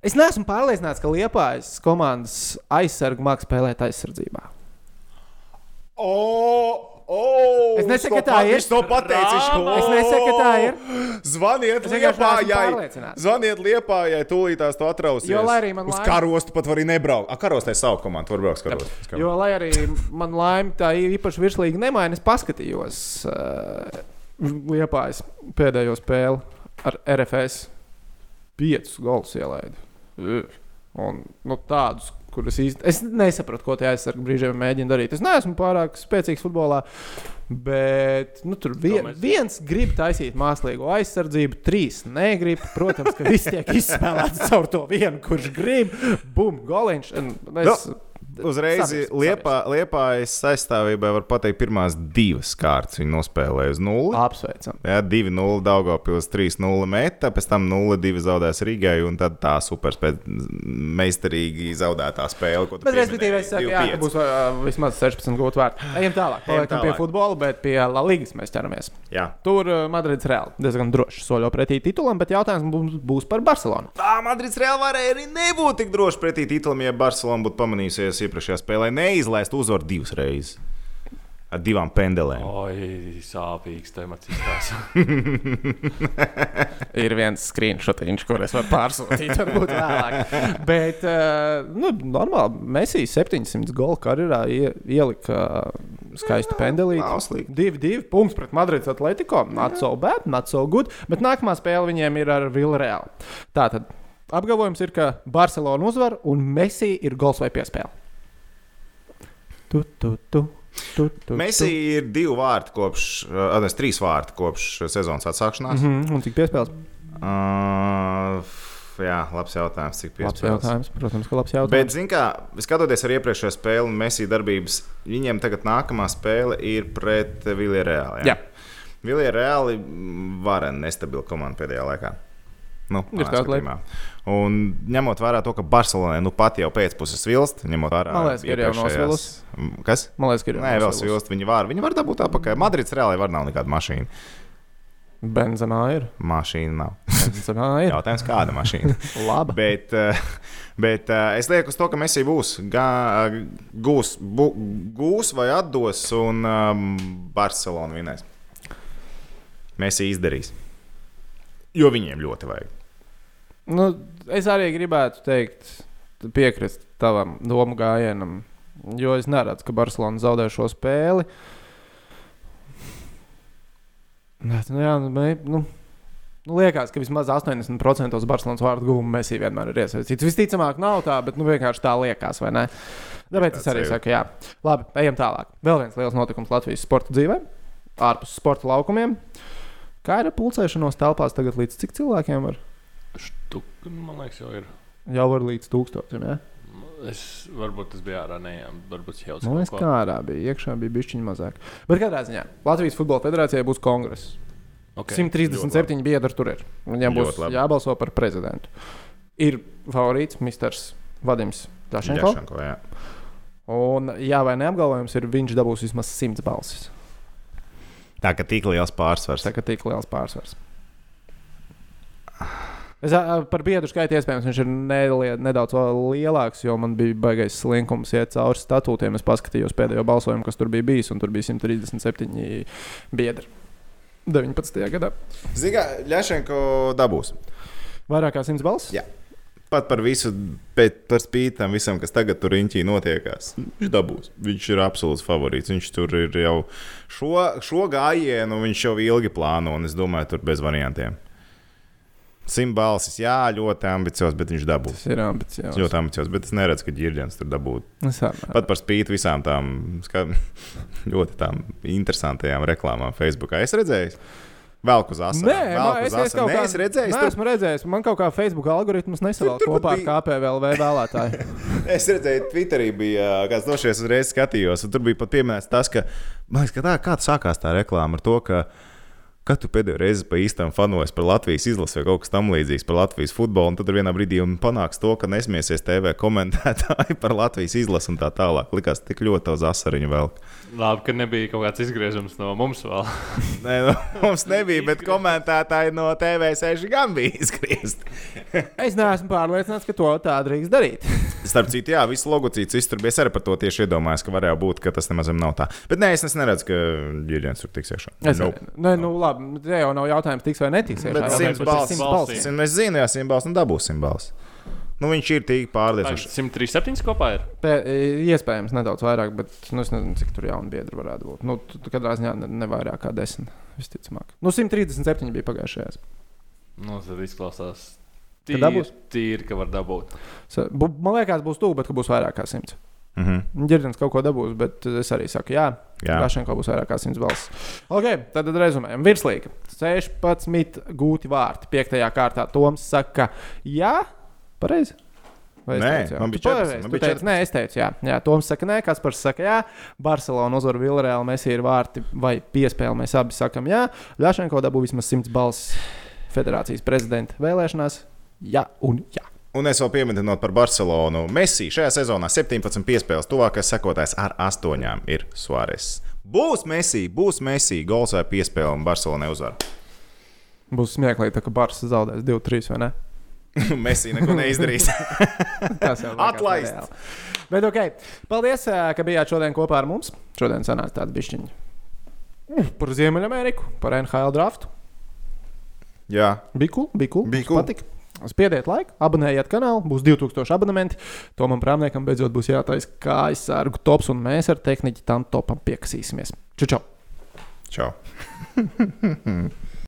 Es neesmu pārliecināts, ka Liepājas komandas aizsargu mākslinieks spēlēt aizsardzībā. Oh! Oh, Es nesaku, ka tā ir. Viņš to pateicis. Es nesaku, ka tā ir. Zvaniet, Liepājai. Zvaniet, Liepājai, tūlītās to atrausies. Jo, lai arī man Uz laim- karostu pat var nebraukt. A, karostē savu komandu, var braukt uz karostu. Jo, lai arī man laime tā īpaši virslīgi nemaina, es paskatījos uh, Liepājas pēdējo spēli ar RFS. Piecus gols ielaidu. Un nu, tādus, kurus īsti es nesapratu, ko tie aizsargi brīžiem mēģina darīt. Es neesmu pārāk spēcīgs futbolā, bet nu, tur vien, viens grib taisīt mākslīgo aizsardzību, trīs negrib. Protams, ka viss tiek izspēlēts caur to vienu, kurš grib. Bum, goliņš. Un Es, Uzreiz Liepā, Liepājas aizstāvībai var pateikt, pirmās divas kārtas viņi nospēlēja uz nulli. Apsveicam. Jā, 2-0 Daugopils, 3-0 meta, pēc tam 0-2 zaudēs Rīgai, un tad tā superspēc meistarīgi zaudētā spēle. Bet, respektīvi, es saku, jā, ka 2-5. būs uh, vismaz 16 gūti vārti. Ejam tālāk, paliekam pie futbola, bet pie La Ligas mēs ķeramies. Jā. Tur uh, Madrids reāli diezgan droši soļo pretī titulam, bet jautājums mums būs par Barcelonu. Tā Madrids Reāli varēja arī nebūt tik droši pretī titulam, ja Barcelona būtu pamanījusies iepriekšējā spēlē neizlaist uzvaru divas reizes. Ar divām pendelēm. Oi, sāpīgs temats. Ir viens screenshotiņš, kur es varu pārsūtīt, varbūt vēlāk. Bet, uh, nu, normāli, Mēsīs 700 golu karjerā ie, ielika uh, skaistu pendelīti. nav slikti. 2-2 punkts pret Madrides Atletico. Not so bad, not so good. Bet nākamā spēle viņiem ir ar Vilreālu. Tātad apgalvojums ir, ka Barcelona uzvar un Messi ir gols vai piespēle. Tu, tu, tu. Tu, tu, Messi ir divi vārti kopš, uh, nevis trīs vārti kopš sezonas atsākšanās. Mm -hmm, un cik piespēles? Uh, jā, labs jautājums. Cik Labs piespēles? jautājums. Protams, ka labs jautājums. Bet, zināmā mērā, skatoties ar iepriekšējo spēli un Messi darbības, viņiem tagad nākamā spēle ir pret Vilnius. Jā. Vilnius var nestabila komanda pēdējā laikā. Nu, Ir tāda skatījumā. Un ņemot vērā to, ka Barcelonai nu pat jau pēcpusē vilst, ņemot vērā liekas, ka ir jau nosvilus. M, Kas? Man liekas, ka ir Nē, vēl svilst. Viņi var, viņi var dabūt atpakaļ. Madrids reāli var nav nekāda mašīna. Benzemā ir. Mašīna nav. Benzemā ir. Jautājums, kāda mašīna? Labi. Bet, eh, bet eh, es lieku uz to, ka Messi būs. Gā, gūs, bu, gūs vai atdos, un um, Barcelona vinēs. Messi izdarīs. Jo viņiem ļoti vajag. Nu, es arī gribētu teikt, piekrist tavam domu gājienam, jo es neredzu, ka Barcelona zaudē šo spēli. Nu, jā, nu, mē- nu, nu, liekas, ka vismaz 80% Barcelonas vārdu gūmu Messi vienmēr ir iesaistīts. Visticamāk, nav tā, bet nu, vienkārši tā liekas, vai ne? Tāpēc es arī sajūta. saku, jā. Labi, ejam tālāk. Vēl viens liels notikums Latvijas sporta dzīvē, ārpus sporta laukumiem. Kā ir ar pulcēšanos telpās tagad līdz cik cilvēkiem var? Štuk, man liekas, jau ir. Jau var līdz tūkstošiem. Ja? Es, varbūt tas bija ārā, nē, varbūt jau Man liekas, kā ārā bija. Iekšā bija bišķiņa mazāk. Bet katrā ziņā Latvijas Futbola Federācijai būs kongress. Okay. 137 biedri tur ir. Viņiem būs labi. jābalso par prezidentu. Ir favorīts Misters Vadims Dašenko. Jašanko, jā. Un, jā, vai neapgalvojums ir, viņš dabūs vismaz 100 balsis. Tā kā tik liels pārsvars. Tā kā tik liels pārsvars. Es, par biedru skaitu iespējams viņš ir nelie, nedaudz lielāks, jo man bija baisais slinkums iet cauri statūtiem. Es paskatījos pēdējo balsojumu, kas tur bija bijis, un tur bija 137 biedri. 19. gadā. Zinām, Ļašenko dabūs. Vairāk kā 100 balsis? Jā. Pat par visu, bet par spīti tam visam, kas tagad tur riņķī notiekās, viņš dabūs. Viņš ir absolūts favorīts. Viņš tur ir jau šo, šo gājienu, viņš jau ilgi plāno, un es domāju, tur bez variantiem. Simt balsis, jā, ļoti ambiciozs, bet viņš dabūs. Tas ir ambiciozs. Ļoti ambiciozs, bet es neredzu, ka ģirģents tur dabūtu. Pat par spīti visām tām ska- ļoti tām interesantajām reklāmām Facebook. Es redzēju, velk uz asu. Nē, man, es, es kaut Nē, kā es redzēju, Nē, tur esmu redzējis. Man kaut kā Facebook algoritms tur kopā bija- ar KPVLV vēlētāju. Es redzēju, Twitterī bija kāds došies uzreiz skatījos, un tur bija pat pieminēts tas, ka, man liekas, ka tā kā sākās tā reklāma ar to, ka, kad tu pēdējo reizi pa īstam fanojies par Latvijas izlasi vai kaut kas tamlīdzīgs par Latvijas futbolu, un tad vienā brīdī panāks to, ka nesmiesies TV komentētāji par Latvijas izlasi un tā tālāk. Likās tik ļoti uz asariņu vēl. Labi, ka nebija kaut kāds izgriežams no mums vēl. Nē, nu, mums nebija, bet komentētāji no TV6 gan bija izgriezti. es neesmu pārliecināts, ka to tā drīkst darīt. Starp citu, jā, viss logocīts izturbies arī par to tieši iedomājos, ka varēja būt, ka tas nemaz nav tā. Bet nē, es neredzu, ka ģērbjens tur tiks iekšā. Es nope. Nē, nu labi, te jau nav jautājums, tiks vai netiks. Bet simts balss. Mēs zinām, ja simts balss, nu dabūsim balss. Nu, viņš ir tik pārliecinošs. 137 kopā ir. Pē, iespējams, nedaudz vairāk, bet nu, es nezinu, cik tur jaunu biedru varētu būt. Nu, katrā ziņā ne, ne vairāk kā 10. Visticamāk. Nu, 137 bija pagājušajā. Nu, tad izklausās Tīri, dabūs? Tīri, ka var dabūt. Man liekas, būs tuvu, bet ka būs vairāk kā simts. Mm -hmm. Ģirbens kaut ko dabūs, bet es arī saku, jā, jā. Gašenko būs vairāk kā 100 balss. Ok, tad rezumējam. Virslīga 16 gūti vārti. 5. kārtā Toms saka, jā, pareizi. Vai nē, teicu, man bija 14. Man bija 14. Nē, es teicu, jā. jā Toms saka, nē, Kaspars saka, jā. Barcelona uzvar Vilreāli, mēs ir vārti vai piespēli. Mēs abi sakam, jā. Ļašenko dabū vismaz 100 balss federācijas prezidenta vēlēšanās. Jā un jā. Un es vēl pieminēju par Barcelonu. Messi šajā sezonā 17 piespēles, tuvākais sekotājs ar 8 ir Suāres. Būs Messi, būs Messi, gols vai piespēle un Barcelonai uzvar. Būs smieklīgi, ka Barça zaudēs 2-3 vai ne? Messi neko neizdarīs. Tas jau ir atlaist. Bet, ok, paldies, ka bijāt šodien kopā ar mums. Šodien sanāca tāds bišķiņš. Uh, par Ziemeļameriku, par NHL draftu. Jā, bija cool. Bija cool. Bija cool. Patika. Spiediet laiku, abonējiet kanālu, būs 2000 abonementi. Tomam Prāmniekam beidzot būs jātaisa kājas sārgu tops, un mēs ar tehniķi tam topam piekasīsimies. Čau! Čau! čau.